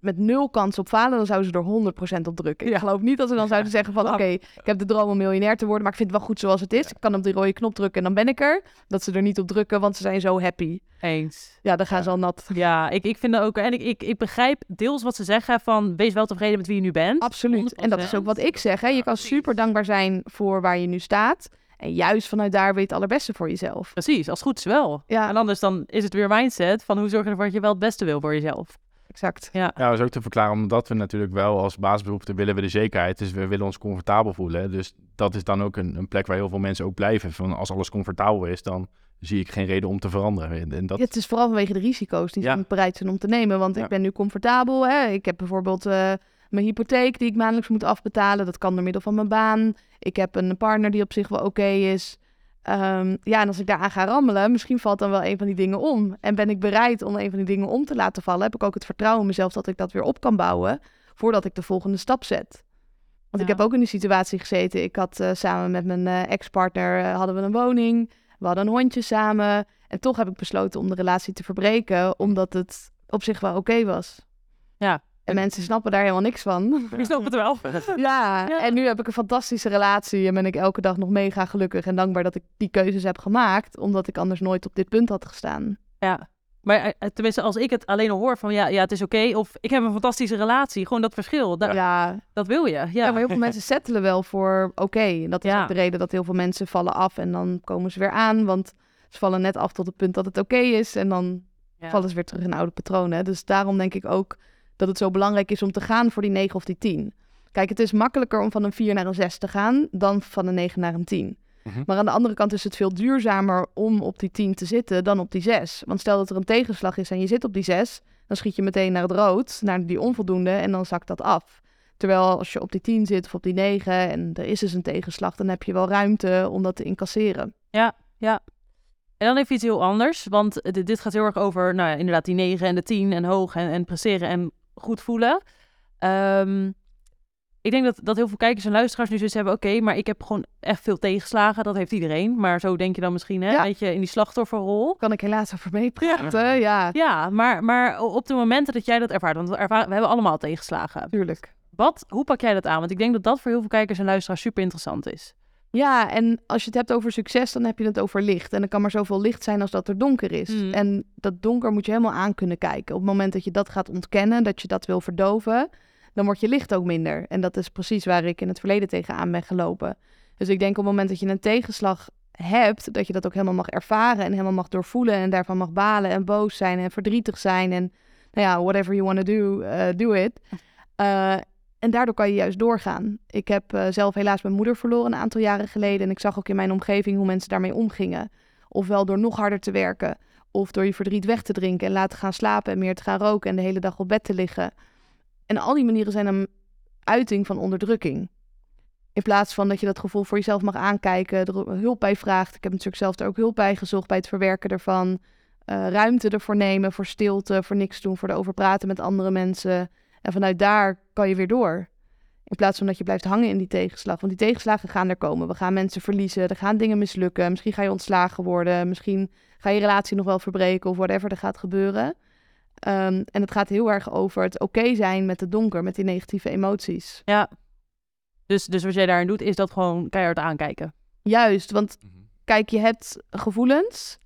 Speaker 2: met nul kans op falen, dan zouden ze er 100% op drukken. Ik geloof niet dat ze dan zouden zeggen van, oké, ik heb de droom om miljonair te worden, maar ik vind het wel goed zoals het is. Ik kan op die rode knop drukken en dan ben ik er. Dat ze er niet op drukken, want ze zijn zo happy.
Speaker 3: Eens.
Speaker 2: Ja, dan gaan
Speaker 4: Ja.
Speaker 2: ze al nat.
Speaker 3: Ja, ik, ik vind dat ook. En ik, ik, ik begrijp deels wat ze zeggen van wees wel tevreden met wie je nu bent.
Speaker 2: Absoluut. En dat is ook wat
Speaker 3: 100%.
Speaker 2: ik zeg. Hè. Je kan super dankbaar zijn voor waar je nu staat. En juist vanuit daar weet je het allerbeste voor jezelf.
Speaker 3: Precies, als het goed is wel.
Speaker 2: Ja,
Speaker 3: En anders dan is het weer mindset van hoe zorg je ervoor dat je wel het beste wil voor jezelf.
Speaker 2: Exact.
Speaker 3: Ja,
Speaker 4: Ja, dat is ook te verklaren, omdat we natuurlijk wel als basisberoepte willen we de zekerheid. Dus we willen ons comfortabel voelen. Dus dat is dan ook een, een plek waar heel veel mensen ook blijven. Van als alles comfortabel is, dan zie ik geen reden om te veranderen. En, en dat,
Speaker 2: Ja, het is vooral vanwege de risico's die ze
Speaker 4: Ja.
Speaker 2: niet bereid zijn om te nemen. Want
Speaker 4: Ja.
Speaker 2: ik ben nu comfortabel. Hè. Ik heb bijvoorbeeld eh, mijn hypotheek die ik maandelijks moet afbetalen. Dat kan door middel van mijn baan. Ik heb een partner die op zich wel oké is. Ehm, ja, en als ik daaraan ga rammelen, misschien valt dan wel een van die dingen om. En ben ik bereid om een van die dingen om te laten vallen, heb ik ook het vertrouwen in mezelf dat ik dat weer op kan bouwen voordat ik de volgende stap zet. Want ik heb ook in die situatie gezeten. Ik had eh, samen met mijn eh, ex-partner eh, hadden we een woning. We hadden een hondje samen. En toch heb ik besloten om de relatie te verbreken, omdat het op zich wel oké was.
Speaker 3: Ja.
Speaker 2: En mensen snappen daar helemaal niks van.
Speaker 3: ik snap het wel.
Speaker 2: Ja, en nu heb ik een fantastische relatie en ben ik elke dag nog mega gelukkig en dankbaar dat ik die keuzes heb gemaakt, omdat ik anders nooit op dit punt had gestaan.
Speaker 3: Ja. Maar eh, tenminste, als ik het alleen al hoor van ja, ja het is oké. of ik heb een fantastische relatie. Gewoon dat verschil. Da-
Speaker 2: Ja,
Speaker 3: Dat wil je. Ja.
Speaker 2: ja. maar heel veel mensen settelen wel voor oké. En dat is
Speaker 3: Ja.
Speaker 2: ook de reden dat heel veel mensen vallen af en dan komen ze weer aan, want ze vallen net af tot het punt dat het oké is en dan vallen ze weer terug in oude patronen. Dus daarom denk ik ook dat het zo belangrijk is om te gaan voor die 9 of die 10. Kijk, het is makkelijker om van een 4 naar een 6 te gaan dan van een 9 naar een 10.
Speaker 4: Mhm.
Speaker 2: Maar aan de andere kant is het veel duurzamer om op die 10 te zitten dan op die 6. Want stel dat er een tegenslag is en je zit op die 6, dan schiet je meteen naar het rood, naar die onvoldoende en dan zakt dat af. Terwijl als je op die 10 zit of op die 9 en er is dus een tegenslag, dan heb je wel ruimte om dat te incasseren.
Speaker 3: En dan even iets heel anders. Want dit, dit gaat heel erg over, nou ja, inderdaad, die 9 en de 10 en hoog en, en presteren en goed voelen. Ehm, ik denk dat, dat heel veel kijkers en luisteraars nu zoiets hebben. Oké, maar ik heb gewoon echt veel tegenslagen. Dat heeft iedereen. Maar zo denk je dan misschien, hè?
Speaker 2: Ja.
Speaker 3: Weet je, in die slachtofferrol.
Speaker 2: Kan ik helaas over meepraten? Ja,
Speaker 3: Ja, maar, maar op de momenten dat jij dat ervaart, want we, ervaren, we hebben allemaal tegenslagen.
Speaker 2: natuurlijk.
Speaker 3: Wat, hoe pak jij dat aan? Want ik denk dat dat voor heel veel kijkers en luisteraars super interessant is.
Speaker 2: Ja, en als je het hebt over succes, dan heb je het over licht. En er kan maar zoveel licht zijn als dat er donker is.
Speaker 3: Mm.
Speaker 2: En dat donker moet je helemaal aan kunnen kijken. Op het moment dat je dat gaat ontkennen, dat je dat wil verdoven, dan wordt je licht ook minder. En dat is precies waar ik in het verleden tegenaan ben gelopen. Dus ik denk op het moment dat je een tegenslag hebt, dat je dat ook helemaal mag ervaren en helemaal mag doorvoelen en daarvan mag balen en boos zijn en verdrietig zijn en nou ja, whatever you want to do, eh, do it. Eh, en daardoor kan je juist doorgaan. Ik heb eh, zelf helaas mijn moeder verloren een aantal jaren geleden. En ik zag ook in mijn omgeving hoe mensen daarmee omgingen. Ofwel door nog harder te werken. Of door je verdriet weg te drinken en laten gaan slapen en meer te gaan roken en de hele dag op bed te liggen. En al die manieren zijn een uiting van onderdrukking. In plaats van dat je dat gevoel voor jezelf mag aankijken, er hulp bij vraagt. Ik heb natuurlijk zelf er ook hulp bij gezocht bij het verwerken ervan. Eh, ruimte ervoor nemen, voor stilte, voor niks doen, voor erover praten met andere mensen. En vanuit daar kan je weer door. In plaats van dat je blijft hangen in die tegenslag. Want die tegenslagen gaan er komen. We gaan mensen verliezen. Er gaan dingen mislukken. Misschien ga je ontslagen worden. Misschien ga je relatie nog wel verbreken. Of whatever er gaat gebeuren. Ehm, en het gaat heel erg over het oké zijn met het donker. Met die negatieve emoties.
Speaker 3: Ja. Dus, dus wat jij daarin doet, is dat gewoon keihard aankijken.
Speaker 2: Juist, want kijk, je hebt gevoelens.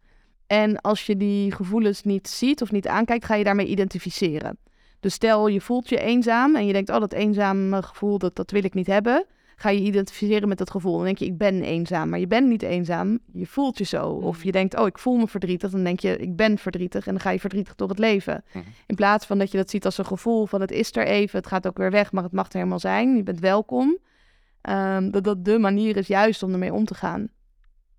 Speaker 2: En als je die gevoelens niet ziet of niet aankijkt, ga je daarmee identificeren. Dus stel je voelt je eenzaam en je denkt, oh dat eenzame gevoel, dat, dat wil ik niet hebben. Ga je identificeren met dat gevoel. Dan denk je, ik ben eenzaam. Maar je bent niet eenzaam, je voelt je zo. Of je denkt, oh ik voel me verdrietig. Dan denk je, ik ben verdrietig. En dan ga je verdrietig door het leven.
Speaker 4: Mhm.
Speaker 2: In plaats van dat je dat ziet als een gevoel van het is er even, het gaat ook weer weg, maar het mag er helemaal zijn. Je bent welkom. Ehm, dat dat de manier is juist om ermee om te gaan.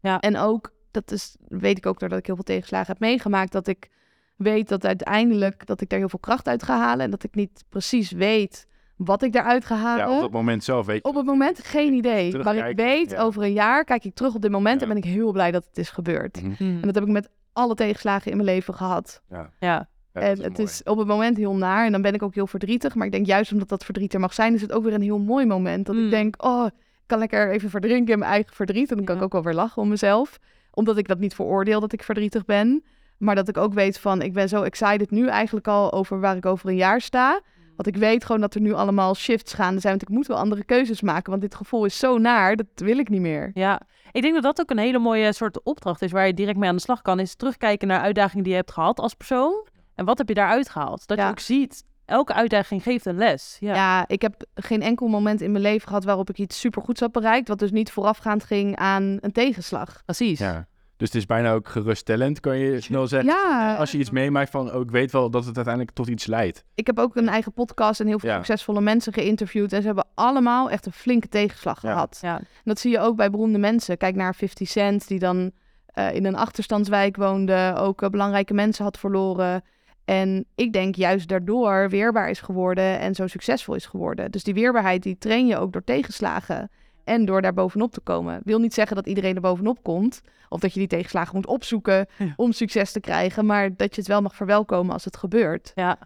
Speaker 3: Ja.
Speaker 2: En ook, dat is, weet ik ook doordat ik heel veel tegenslagen heb meegemaakt, dat ik weet dat uiteindelijk dat ik daar heel veel kracht uit ga halen en dat ik niet precies weet wat ik daaruit ga halen.
Speaker 4: Ja, op dat moment zelf weet je.
Speaker 2: Op het moment geen idee. Maar ik weet,
Speaker 4: ja.
Speaker 2: over een jaar kijk ik terug op dit moment
Speaker 4: Ja.
Speaker 2: en ben ik heel blij dat het is gebeurd.
Speaker 4: Mhm.
Speaker 2: En dat heb ik met alle tegenslagen in mijn leven gehad.
Speaker 3: Ja.
Speaker 4: Ja,
Speaker 2: en het
Speaker 4: mooi.
Speaker 2: is op het moment heel naar en dan ben ik ook heel verdrietig. Maar ik denk juist omdat dat verdriet er mag zijn, is het ook weer een heel mooi moment. Dat
Speaker 3: Mm.
Speaker 2: ik denk, oh, ik kan lekker even verdrinken in mijn eigen verdriet. En dan kan
Speaker 3: Ja.
Speaker 2: ik ook wel weer lachen om mezelf. Omdat ik dat niet veroordeel dat ik verdrietig ben. Maar dat ik ook weet van, ik ben zo excited nu eigenlijk al over waar ik over een jaar sta. Want ik weet gewoon dat er nu allemaal shifts gaande zijn. Want ik moet wel andere keuzes maken. Want dit gevoel is zo naar, dat wil ik niet meer.
Speaker 3: Ja, ik denk dat dat ook een hele mooie soort opdracht is waar je direct mee aan de slag kan. Is terugkijken naar uitdagingen die je hebt gehad als persoon. En wat heb je daaruit gehaald? Dat
Speaker 2: Ja.
Speaker 3: je ook ziet, elke uitdaging geeft een les. Ja,
Speaker 2: Ja. ik heb geen enkel moment in mijn leven gehad waarop ik iets supergoeds had bereikt. Wat dus niet voorafgaand ging aan een tegenslag.
Speaker 3: precies.
Speaker 4: Ja. Dus het is bijna ook geruststellend, kan je snel zeggen.
Speaker 2: Ja,
Speaker 4: Als je iets meemaakt van, oh, ik weet wel dat het uiteindelijk tot iets leidt.
Speaker 2: ik heb ook een eigen podcast en heel veel
Speaker 4: Ja.
Speaker 2: succesvolle mensen geïnterviewd. En ze hebben allemaal echt een flinke tegenslag
Speaker 4: Ja.
Speaker 2: gehad.
Speaker 3: Ja.
Speaker 2: En dat zie je ook bij beroemde mensen. Kijk naar 50 Cent, die dan eh, in een achterstandswijk woonde. Ook eh, belangrijke mensen had verloren. En ik denk juist daardoor weerbaar is geworden en zo succesvol is geworden. Dus die weerbaarheid die train je ook door tegenslagen. En door daar bovenop te komen. Wil niet zeggen dat iedereen er bovenop komt. Of dat je die tegenslagen moet opzoeken
Speaker 3: Ja.
Speaker 2: om succes te krijgen. Maar dat je het wel mag verwelkomen als het gebeurt.
Speaker 3: Ja.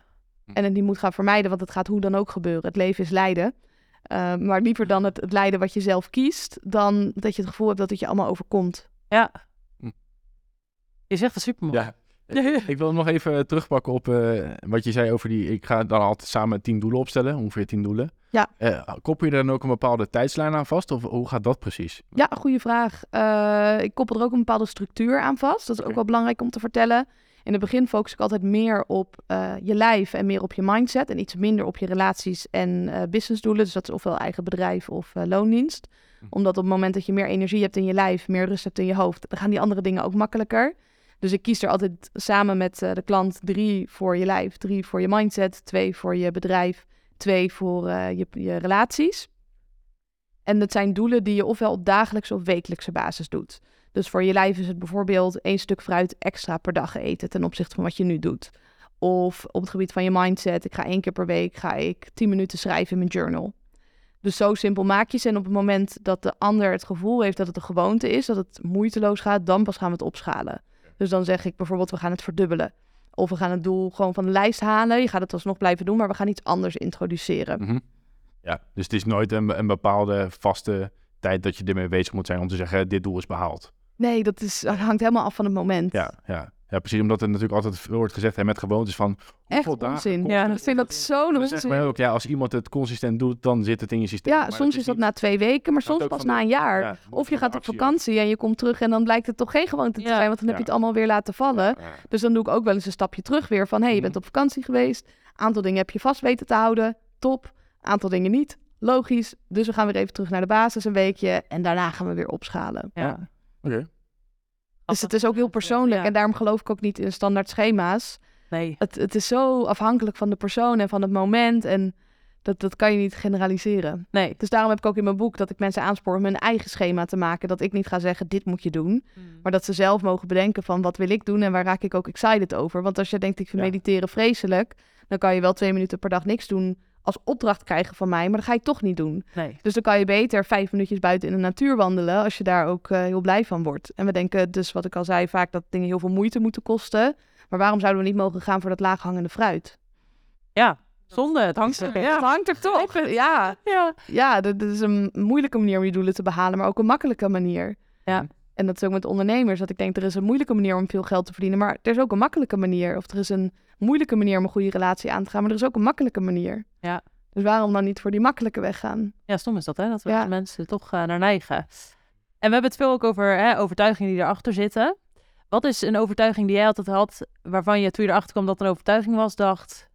Speaker 2: En het niet moet gaan vermijden, want het gaat hoe dan ook gebeuren. Het leven is lijden. Uh, maar liever dan het, het lijden wat je zelf kiest, dan dat je het gevoel hebt dat het je allemaal overkomt.
Speaker 3: ja.
Speaker 4: Hm.
Speaker 3: Je zegt het supermooi.
Speaker 4: Ja. Ik wil nog even terugpakken op eh, wat je zei over die... Ik ga dan altijd samen tien doelen opstellen, ongeveer tien doelen.
Speaker 2: Ja.
Speaker 4: Eh, koppel je er dan ook een bepaalde tijdslijn aan vast? Of hoe gaat dat precies?
Speaker 2: Ja, goede vraag. Uh, ik koppel er ook een bepaalde structuur aan vast. Dat is ook wel belangrijk om te vertellen. In het begin focus ik altijd meer op uh, je lijf en meer op je mindset. En iets minder op je relaties en uh, businessdoelen. Dus dat is ofwel eigen bedrijf of uh, loondienst.
Speaker 4: Hm.
Speaker 2: Omdat op het moment dat je meer energie hebt in je lijf, meer rust hebt in je hoofd, dan gaan die andere dingen ook makkelijker. Dus ik kies er altijd samen met uh, de klant drie voor je lijf, drie voor je mindset, twee voor je bedrijf, twee voor uh, je, je relaties. En dat zijn doelen die je ofwel op dagelijkse of wekelijkse basis doet. Dus voor je lijf is het bijvoorbeeld één stuk fruit extra per dag eten ten opzichte van wat je nu doet. Of op het gebied van je mindset, ik ga één keer per week ga ik tien minuten schrijven in mijn journal. Dus zo simpel maak je ze. En op het moment dat de ander het gevoel heeft dat het een gewoonte is, dat het moeiteloos gaat, dan pas gaan we het opschalen. Dus dan zeg ik bijvoorbeeld, we gaan het verdubbelen. Of we gaan het doel gewoon van de lijst halen. Je gaat het alsnog blijven doen, maar we gaan iets anders introduceren.
Speaker 4: Mm -hmm. Ja, dus het is nooit een, een, bepaalde vaste tijd dat je ermee bezig moet zijn om te zeggen, dit doel is behaald.
Speaker 2: Nee, dat, is, dat hangt helemaal af van het moment.
Speaker 4: Ja, ja. Ja, precies. Omdat er natuurlijk altijd veel wordt gezegd hè, met gewoontes van...
Speaker 2: Echt onzin. Ja, ik vind dat zo'n onzin.
Speaker 4: Zeg maar ook, ja, als iemand het consistent doet, dan zit het in je systeem.
Speaker 2: Ja, maar soms is, is dat niet... na twee weken, maar soms pas na een jaar. Ja, of je gaat op vakantie en je komt terug en dan blijkt het toch geen gewoonte te zijn, want dan heb je het allemaal weer laten vallen. Dus dan doe ik ook wel eens een stapje terug weer van, hé, hey, je bent op vakantie geweest, aantal dingen heb je vast weten te houden, top, aantal dingen niet, logisch. Dus we gaan weer even terug naar de basis een weekje en daarna gaan we weer opschalen.
Speaker 3: Ja.
Speaker 4: Oké. Okay.
Speaker 2: Dus het is ook heel persoonlijk. Ja. En daarom geloof ik ook niet in standaard schema's.
Speaker 3: Nee.
Speaker 2: Het, het is zo afhankelijk van de persoon en van het moment. En dat, dat kan je niet generaliseren.
Speaker 3: Nee.
Speaker 2: Dus daarom heb ik ook in mijn boek dat ik mensen aanspoor om hun eigen schema te maken. Dat ik niet ga zeggen, dit moet je doen.
Speaker 3: Hmm.
Speaker 2: Maar dat ze zelf mogen bedenken van, wat wil ik doen en waar raak ik ook excited over. Want als je denkt, ik vind ja. mediteren vreselijk. Dan kan je wel twee minuten per dag niks doen als opdracht krijgen van mij. Maar dat ga je toch niet doen.
Speaker 3: Nee.
Speaker 2: Dus dan kan je beter vijf minuutjes buiten in de natuur wandelen. Als je daar ook uh, heel blij van wordt. En we denken dus, wat ik al zei, vaak dat dingen heel veel moeite moeten kosten. Maar waarom zouden we niet mogen gaan voor dat laaghangende fruit?
Speaker 3: Ja, zonde. Het hangt er,
Speaker 2: ja. het hangt er toch. Ja,
Speaker 3: ja.
Speaker 2: ja dat, dat, is een moeilijke manier om je doelen te behalen, maar ook een makkelijke manier.
Speaker 3: Ja.
Speaker 2: En dat is ook met ondernemers. Dat ik denk, er is een moeilijke manier om veel geld te verdienen, maar er is ook een makkelijke manier. Of er is een moeilijke manier om een goede relatie aan te gaan, maar er is ook een makkelijke manier.
Speaker 3: Ja.
Speaker 2: Dus waarom dan niet voor die makkelijke weg gaan?
Speaker 3: Ja, stom is dat, hè? Dat we ja. mensen toch uh, naar neigen. En we hebben het veel ook over hè, overtuigingen die erachter zitten. Wat is een overtuiging die jij altijd had, waarvan je toen je erachter kwam dat een overtuiging was, dacht...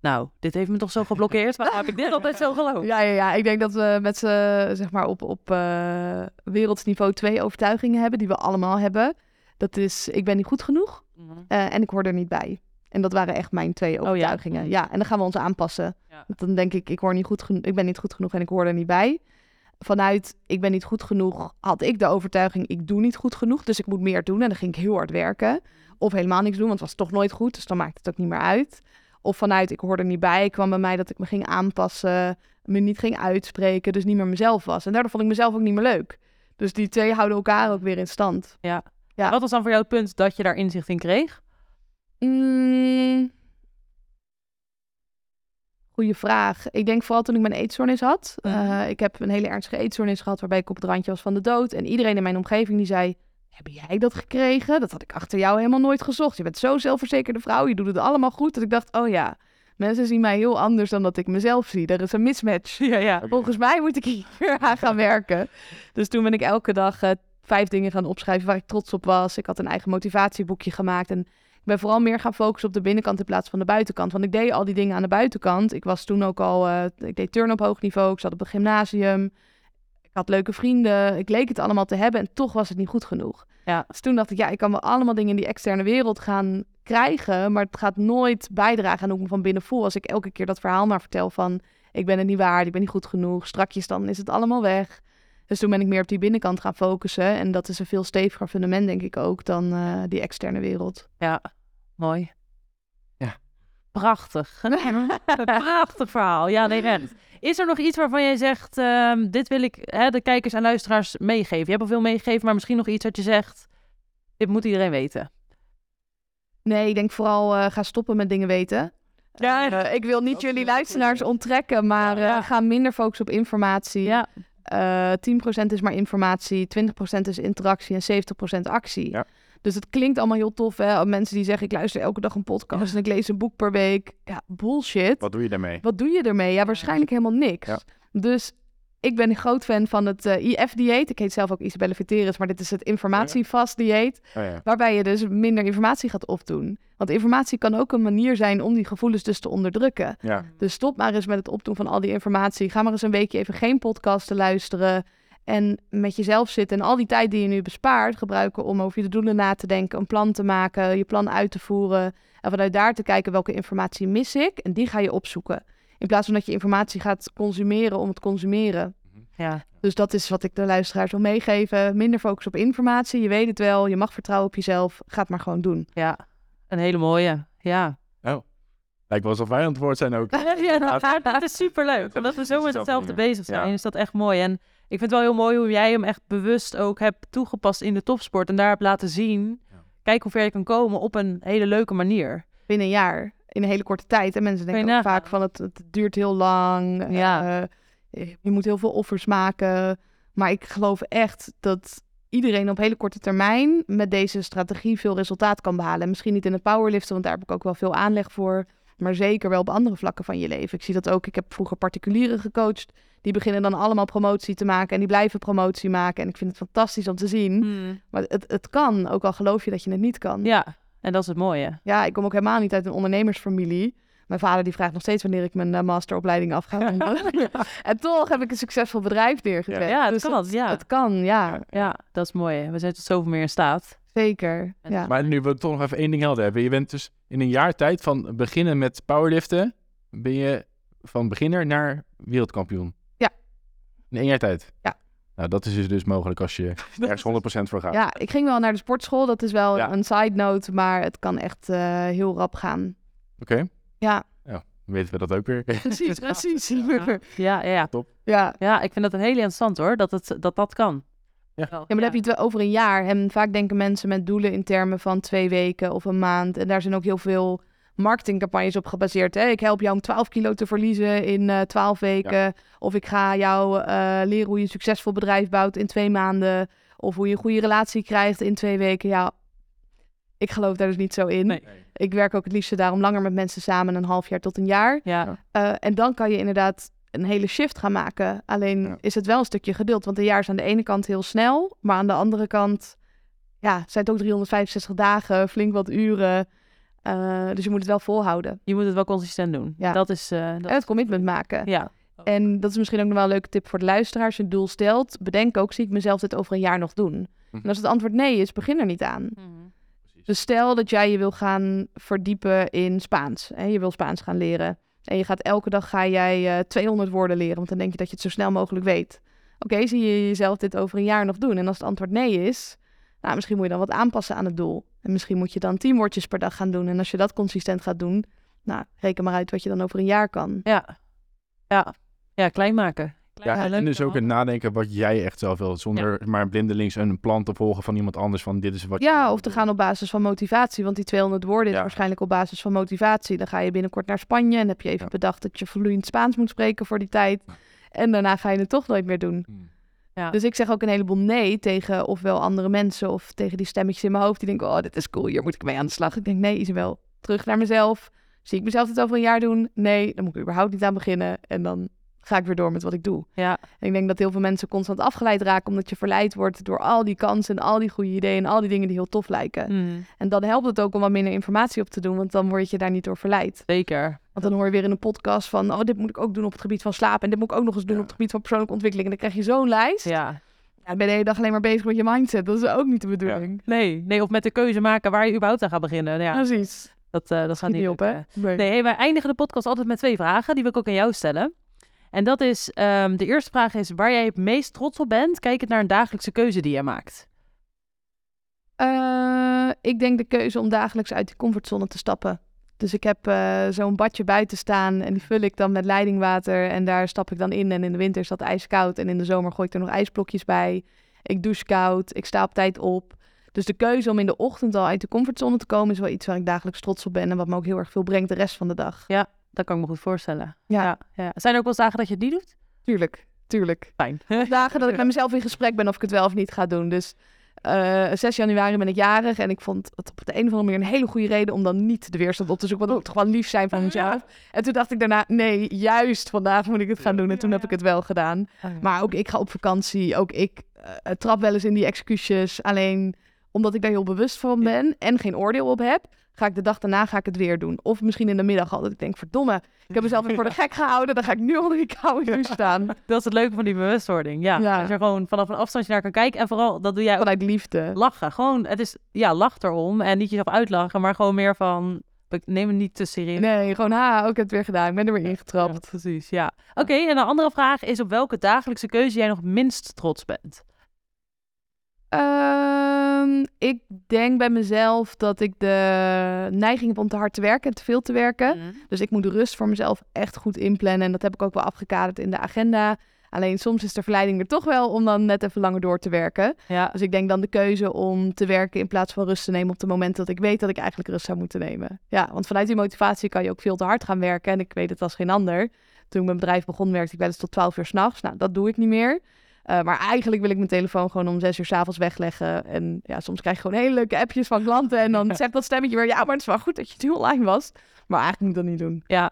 Speaker 3: Nou, dit heeft me toch zo geblokkeerd. Waarom heb ik dit altijd zo geloofd?
Speaker 2: Ja, ja, ja. ik denk dat we met z'n, zeg maar, op, op uh, wereldsniveau twee overtuigingen hebben, die we allemaal hebben. Dat is, ik ben niet goed genoeg mm -hmm. uh, en ik hoor er niet bij. En dat waren echt mijn twee overtuigingen. Oh, ja. ja. en dan gaan we ons aanpassen. Ja. Dan denk ik, ik, hoor niet goed ik ben niet goed genoeg en ik hoor er niet bij. Vanuit, ik ben niet goed genoeg, had ik de overtuiging, ik doe niet goed genoeg, dus ik moet meer doen. En dan ging ik heel hard werken. Of helemaal niks doen, want het was toch nooit goed, dus dan maakt het ook niet meer uit. Of vanuit, ik hoor er niet bij, kwam bij mij dat ik me ging aanpassen, me niet ging uitspreken, dus niet meer mezelf was. En daardoor vond ik mezelf ook niet meer leuk. Dus die twee houden elkaar ook weer in stand.
Speaker 3: Ja. ja. Wat was dan voor jou het punt dat je daar inzicht in kreeg?
Speaker 2: Mm. Goeie vraag. Ik denk vooral toen ik mijn eetstoornis had.
Speaker 3: Mhm.
Speaker 2: Eh, ik heb een hele ernstige eetstoornis gehad waarbij ik op het randje was van de dood. En iedereen in mijn omgeving die zei, heb jij dat gekregen? Dat had ik achter jou helemaal nooit gezocht. Je bent zo'n zelfverzekerde vrouw, je doet het allemaal goed. Dat ik dacht, oh ja, mensen zien mij heel anders dan dat ik mezelf zie. Er is een mismatch.
Speaker 3: Ja, ja.
Speaker 2: Volgens mij moet ik hier aan gaan werken. Dus toen ben ik elke dag eh, vijf dingen gaan opschrijven waar ik trots op was. Ik had een eigen motivatieboekje gemaakt. En ik ben vooral meer gaan focussen op de binnenkant in plaats van de buitenkant. Want ik deed al die dingen aan de buitenkant. Ik was toen ook al, eh, ik deed turn op hoog niveau. Ik zat op een gymnasium. Ik had leuke vrienden. Ik leek het allemaal te hebben en toch was het niet goed genoeg.
Speaker 3: Ja.
Speaker 2: Dus toen dacht ik, ja, ik kan wel allemaal dingen in die externe wereld gaan krijgen. Maar het gaat nooit bijdragen aan hoe ik me van binnen voel. Als ik elke keer dat verhaal maar vertel van, ik ben het niet waard, ik ben niet goed genoeg. Strakjes dan is het allemaal weg. Dus toen ben ik meer op die binnenkant gaan focussen. En dat is een veel steviger fundament, denk ik ook, dan eh, die externe wereld.
Speaker 3: Ja, mooi. Prachtig. Een prachtig verhaal. Ja, nee, echt. Is er nog iets waarvan jij zegt, ehm, dit wil ik hè, de kijkers en luisteraars meegeven? Je hebt al veel meegegeven, maar misschien nog iets dat je zegt, dit moet iedereen weten.
Speaker 2: Nee, ik denk vooral eh, ga stoppen met dingen weten.
Speaker 3: Ja,
Speaker 2: Eh, ik wil niet jullie luisteraars onttrekken, maar eh,
Speaker 3: Ja.
Speaker 2: ga minder focussen op informatie.
Speaker 3: Ja,
Speaker 2: Eh 10% is maar informatie, 20% is interactie en 70% actie.
Speaker 4: Ja.
Speaker 2: Dus het klinkt allemaal heel tof, hè? Mensen die zeggen, ik luister elke dag een podcast en ik lees een boek per week. Ja, bullshit.
Speaker 4: Wat doe je daarmee?
Speaker 2: Wat doe je ermee? Ja, waarschijnlijk helemaal niks.
Speaker 4: Ja.
Speaker 2: Dus ik ben een groot fan van het eh, IF-dieet. Ik heet zelf ook Isabelle Viteris, maar dit is het informatievast-dieet.
Speaker 4: Oh, ja.
Speaker 2: Waarbij je dus minder informatie gaat opdoen. Want informatie kan ook een manier zijn om die gevoelens dus te onderdrukken.
Speaker 4: ja.
Speaker 2: Dus stop maar eens met het opdoen van al die informatie. Ga maar eens een weekje even geen podcast te luisteren. En met jezelf zitten. En al die tijd die je nu bespaart, gebruiken om over je doelen na te denken. Een plan te maken, je plan uit te voeren. En vanuit daar te kijken welke informatie mis ik. En die ga je opzoeken. In plaats van dat je informatie gaat consumeren om het consumeren.
Speaker 3: ja.
Speaker 2: Dus dat is wat ik de luisteraars wil meegeven. Minder focus op informatie. Je weet het wel. Je mag vertrouwen op jezelf. Ga het maar gewoon doen.
Speaker 3: ja. Een hele mooie. Ja.
Speaker 4: Lijkt wel alsof wij aan het woord zijn ook.
Speaker 3: ja, dat, dat is superleuk. Omdat we zo met hetzelfde bezig zijn,
Speaker 4: Ja.
Speaker 3: is dat echt mooi. En ik vind het wel heel mooi hoe jij hem echt bewust ook hebt toegepast in de topsport. En daar hebt laten zien,
Speaker 4: Ja.
Speaker 3: kijk hoe ver je kan komen op een hele leuke manier.
Speaker 2: binnen een jaar. In een hele korte tijd. En mensen denken ook vaak van het, het duurt heel lang.
Speaker 3: Ja.
Speaker 2: eh, je moet heel veel offers maken. Maar ik geloof echt dat iedereen op hele korte termijn met deze strategie veel resultaat kan behalen. En misschien niet in het powerliften, want daar heb ik ook wel veel aanleg voor. Maar zeker wel op andere vlakken van je leven. Ik zie dat ook. Ik heb vroeger particulieren gecoacht. Die beginnen dan allemaal promotie te maken. En die blijven promotie maken. En ik vind het fantastisch om te zien. Maar het, het kan, ook al geloof je dat je het niet kan.
Speaker 3: Ja, en dat is het mooie.
Speaker 2: Ja, ik kom ook helemaal niet uit een ondernemersfamilie. Mijn vader die vraagt nog steeds wanneer ik mijn eh, masteropleiding af ga ronden. en toch heb ik een succesvol bedrijf neergezet.
Speaker 3: Ja, het
Speaker 2: Dus
Speaker 3: kan, ja.
Speaker 2: Het kan, ja.
Speaker 3: Ja, dat is mooi. We zijn tot zoveel meer in staat.
Speaker 2: Zeker.
Speaker 3: En-
Speaker 2: Ja.
Speaker 4: Maar nu wil ik toch nog even één ding helder hebben. Je bent dus in een jaar tijd van beginnen met powerliften, ben je van beginner naar wereldkampioen.
Speaker 2: Ja.
Speaker 4: In één jaar tijd?
Speaker 2: Ja.
Speaker 4: Nou, dat is dus, dus mogelijk als je ergens 100% voor gaat.
Speaker 2: ja, ik ging wel naar de sportschool. Dat is wel
Speaker 4: Ja.
Speaker 2: een side note, maar het kan echt eh, heel rap gaan.
Speaker 4: Oké,
Speaker 2: Ja,
Speaker 4: dan weten we dat ook weer.
Speaker 2: precies, precies.
Speaker 3: Ja, ja, ja.
Speaker 2: ja.
Speaker 3: Ja, ik vind dat een heel interessant hoor, dat het, dat, dat kan.
Speaker 4: Ja.
Speaker 2: Ja, maar dan heb je het wel over een jaar. En vaak denken mensen met doelen in termen van twee weken of een maand. En daar zijn ook heel veel marketingcampagnes op gebaseerd. Hè? Ik help jou om 12 kilo te verliezen in eh 12 weken. Of ik ga jou eh, leren hoe je een succesvol bedrijf bouwt in twee maanden. Of hoe je een goede relatie krijgt in twee weken. Ja, ik geloof daar dus niet zo in.
Speaker 3: Nee.
Speaker 2: Ik werk ook het liefste daarom langer met mensen samen, een half jaar tot een jaar.
Speaker 3: Ja,
Speaker 2: Eh, en dan kan je inderdaad een hele shift gaan maken. Alleen
Speaker 4: Ja.
Speaker 2: is het wel een stukje geduld. Want een jaar is aan de ene kant heel snel. Maar aan de andere kant ja, zijn het ook 365 dagen, flink wat uren. Eh, dus je moet het wel volhouden.
Speaker 3: je moet het wel consistent doen.
Speaker 2: Ja.
Speaker 3: Dat is... eh, dat,
Speaker 2: En het commitment maken.
Speaker 3: ja,
Speaker 2: En dat is misschien ook nog wel een leuke tip voor de luisteraars. Als je een doel stelt, bedenk ook, zie ik mezelf dit over een jaar nog doen? En als het antwoord nee is, begin er niet aan. Dus stel dat jij je wil gaan verdiepen in Spaans. En je wil Spaans gaan leren. En je gaat elke dag ga jij eh 200 woorden leren. Want dan denk je dat je het zo snel mogelijk weet. Oké, zie je jezelf dit over een jaar nog doen? En als het antwoord nee is, nou, misschien moet je dan wat aanpassen aan het doel. En misschien moet je dan 10 woordjes per dag gaan doen. En als je dat consistent gaat doen, nou, reken maar uit wat je dan over een jaar kan.
Speaker 3: Ja. Ja. Ja, klein maken.
Speaker 4: Ja,
Speaker 3: Ja,
Speaker 4: en dus ook het nadenken wat jij echt zelf wil. Zonder maar blindelings een plan te volgen van iemand anders. Van dit is wat je
Speaker 2: Ja, of te
Speaker 4: doen.
Speaker 2: gaan op basis van motivatie. Want die 200 woorden is waarschijnlijk op basis van motivatie. Dan ga je binnenkort naar Spanje en heb je even
Speaker 4: Ja.
Speaker 2: bedacht dat je vloeiend Spaans moet spreken voor die tijd. En daarna ga je het toch nooit meer doen.
Speaker 4: Hmm.
Speaker 3: Ja.
Speaker 2: Dus ik zeg ook een heleboel nee tegen ofwel andere mensen of tegen die stemmetjes in mijn hoofd die denken, oh, dit is cool, hier moet ik mee aan de slag. Ik denk, nee, Isabel, terug naar mezelf. Zie ik mezelf dit over een jaar doen? Nee, dan moet ik überhaupt niet aan beginnen. En dan ga ik weer door met wat ik doe.
Speaker 3: Ja,
Speaker 2: En ik denk dat heel veel mensen constant afgeleid raken omdat je verleid wordt door al die kansen en al die goede ideeën en al die dingen die heel tof lijken.
Speaker 3: mm,
Speaker 2: En dan helpt het ook om wat minder informatie op te doen, want dan word je daar niet door verleid.
Speaker 3: zeker.
Speaker 2: Want dan hoor je weer in een podcast van, oh, dit moet ik ook doen op het gebied van slapen en dit moet ik ook nog eens doen
Speaker 4: Ja.
Speaker 2: op het gebied van persoonlijke ontwikkeling. En dan krijg je zo'n lijst.
Speaker 3: Ja.
Speaker 2: Ja, dan ben je de hele dag alleen maar bezig met je mindset. Dat is ook niet de bedoeling.
Speaker 3: Nee, nee, of met de keuze maken waar je überhaupt aan gaat beginnen. Ja,
Speaker 2: Precies.
Speaker 3: dat, eh, dat gaat niet
Speaker 2: op, hè? Nee.
Speaker 3: Nee, hey, wij eindigen de podcast altijd met twee vragen. Die wil ik ook aan jou stellen. En dat is, ehm, de eerste vraag is waar jij het meest trots op bent. Kijk het naar een dagelijkse keuze die je maakt.
Speaker 2: Eh, ik denk de keuze om dagelijks uit die comfortzone te stappen. Dus ik heb eh, zo'n badje buiten staan en die vul ik dan met leidingwater. En daar stap ik dan in. En in de winter is dat ijskoud. En in de zomer gooi ik er nog ijsblokjes bij. Ik douche koud. Ik sta op tijd op. Dus de keuze om in de ochtend al uit de comfortzone te komen... is wel iets waar ik dagelijks trots op ben. En wat me ook heel erg veel brengt de rest van de dag.
Speaker 3: Dat kan ik me goed voorstellen.
Speaker 2: Ja.
Speaker 3: Ja, ja. Zijn er ook wel eens dagen dat je het niet doet?
Speaker 2: Tuurlijk, tuurlijk.
Speaker 3: Fijn.
Speaker 2: Dagen dat ik met mezelf in gesprek ben of ik het wel of niet ga doen. Dus eh 6 januari ben ik jarig en ik vond het op de een of andere manier een hele goede reden om dan niet de weerstand op te zoeken. Want het moet toch wel lief zijn van mezelf. En toen dacht ik daarna, nee, juist vandaag moet ik het gaan doen. En toen heb ik het wel gedaan. Maar ook ik ga op vakantie. Ook ik eh, trap wel eens in die excuses. Alleen omdat ik daar heel bewust van ben en geen oordeel op heb, ga ik de dag daarna ga ik het weer doen. Of misschien in de middag al. Dat ik denk, verdomme, ik heb mezelf weer voor de gek gehouden. Dan ga ik nu onder die koude douche staan.
Speaker 3: Dat is het leuke van die bewustwording. Ja,
Speaker 2: Ja.
Speaker 3: als je gewoon vanaf een afstandje naar kan kijken. En vooral, dat doe jij ook
Speaker 2: Vanuit liefde.
Speaker 3: lachen. Gewoon, het is, ja, lach erom. En niet jezelf uitlachen, maar gewoon meer van, ik neem het niet te serieus.
Speaker 2: Nee, gewoon, ha, ook heb het weer gedaan. Ik ben er weer
Speaker 3: Ja,
Speaker 2: ingetrapt.
Speaker 3: precies, ja. Oké, en een andere vraag is op welke dagelijkse keuze jij nog minst trots bent?
Speaker 2: Ehm, ik denk bij mezelf dat ik de neiging heb om te hard te werken en te veel te werken. Dus ik moet de rust voor mezelf echt goed inplannen. En dat heb ik ook wel afgekaderd in de agenda. Alleen soms is de verleiding er toch wel om dan net even langer door te werken.
Speaker 3: Ja,
Speaker 2: Dus ik denk dan de keuze om te werken in plaats van rust te nemen op het moment dat ik weet dat ik eigenlijk rust zou moeten nemen. Ja, want vanuit die motivatie kan je ook veel te hard gaan werken. En ik weet het als geen ander. Toen ik mijn bedrijf begon, werkte ik wel eens tot 12 uur s'nachts. Nou, dat doe ik niet meer. Uh, maar eigenlijk wil ik mijn telefoon gewoon om zes uur s'avonds wegleggen. En ja, soms krijg je gewoon hele leuke appjes van klanten. En dan zegt dat stemmetje weer, ja, maar het is wel goed dat je nu online was. Maar eigenlijk moet ik dat niet doen.
Speaker 3: ja,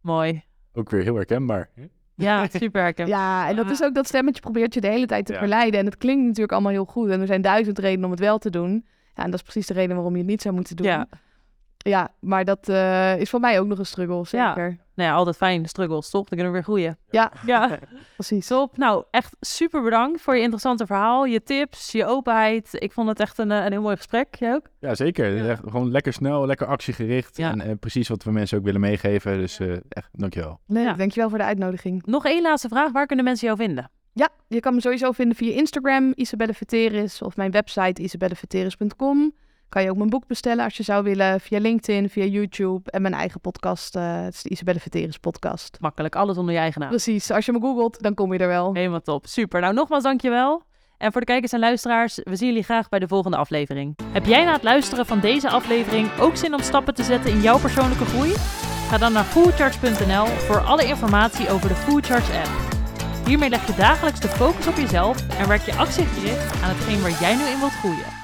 Speaker 3: mooi.
Speaker 4: Ook weer heel herkenbaar.
Speaker 3: Ja, super herkenbaar.
Speaker 2: Ja, en dat is ook dat stemmetje probeert je de hele tijd te
Speaker 4: Ja.
Speaker 2: verleiden. En het klinkt natuurlijk allemaal heel goed. En er zijn duizend redenen om het wel te doen. Ja, en dat is precies de reden waarom je het niet zou moeten doen.
Speaker 3: Ja.
Speaker 2: Ja, maar dat eh, is voor mij ook nog een struggle,
Speaker 3: Ja.
Speaker 2: zeker.
Speaker 3: Nou ja, altijd fijn, struggles, toch? Dan kunnen we weer groeien.
Speaker 2: Ja,
Speaker 3: Ja,
Speaker 2: precies.
Speaker 3: top. Nou, echt super bedankt voor je interessante verhaal, je tips, je openheid. Ik vond het echt een, eh, een heel mooi gesprek. Jij ook?
Speaker 4: Ja, zeker. Echt, gewoon lekker snel, lekker actiegericht.
Speaker 3: Ja.
Speaker 4: En eh, precies wat we mensen ook willen meegeven. Dus eh, echt, dankjewel.
Speaker 2: Leuk,
Speaker 3: Ja.
Speaker 2: dankjewel voor de uitnodiging.
Speaker 3: Nog één laatste vraag. Waar kunnen mensen jou vinden?
Speaker 2: Ja, je kan me sowieso vinden via Instagram, Isabelle Veteris, of mijn website isabelleveteris.com. Kan je ook mijn boek bestellen als je zou willen, via LinkedIn, via YouTube en mijn eigen podcast. eh, het is de Isabelle Veteris podcast.
Speaker 3: Makkelijk, alles onder je eigen naam.
Speaker 2: Precies, als je me googelt, dan kom je er wel.
Speaker 3: Helemaal top. Super. Nou, nogmaals dankjewel. En voor de kijkers en luisteraars, we zien jullie graag bij de volgende aflevering. Heb jij na het luisteren van deze aflevering ook zin om stappen te zetten in jouw persoonlijke groei? Ga dan naar foodcharge.nl voor alle informatie over de Foodcharge app. Hiermee leg je dagelijks de focus op jezelf en werk je actiegericht aan hetgeen waar jij nu in wilt groeien.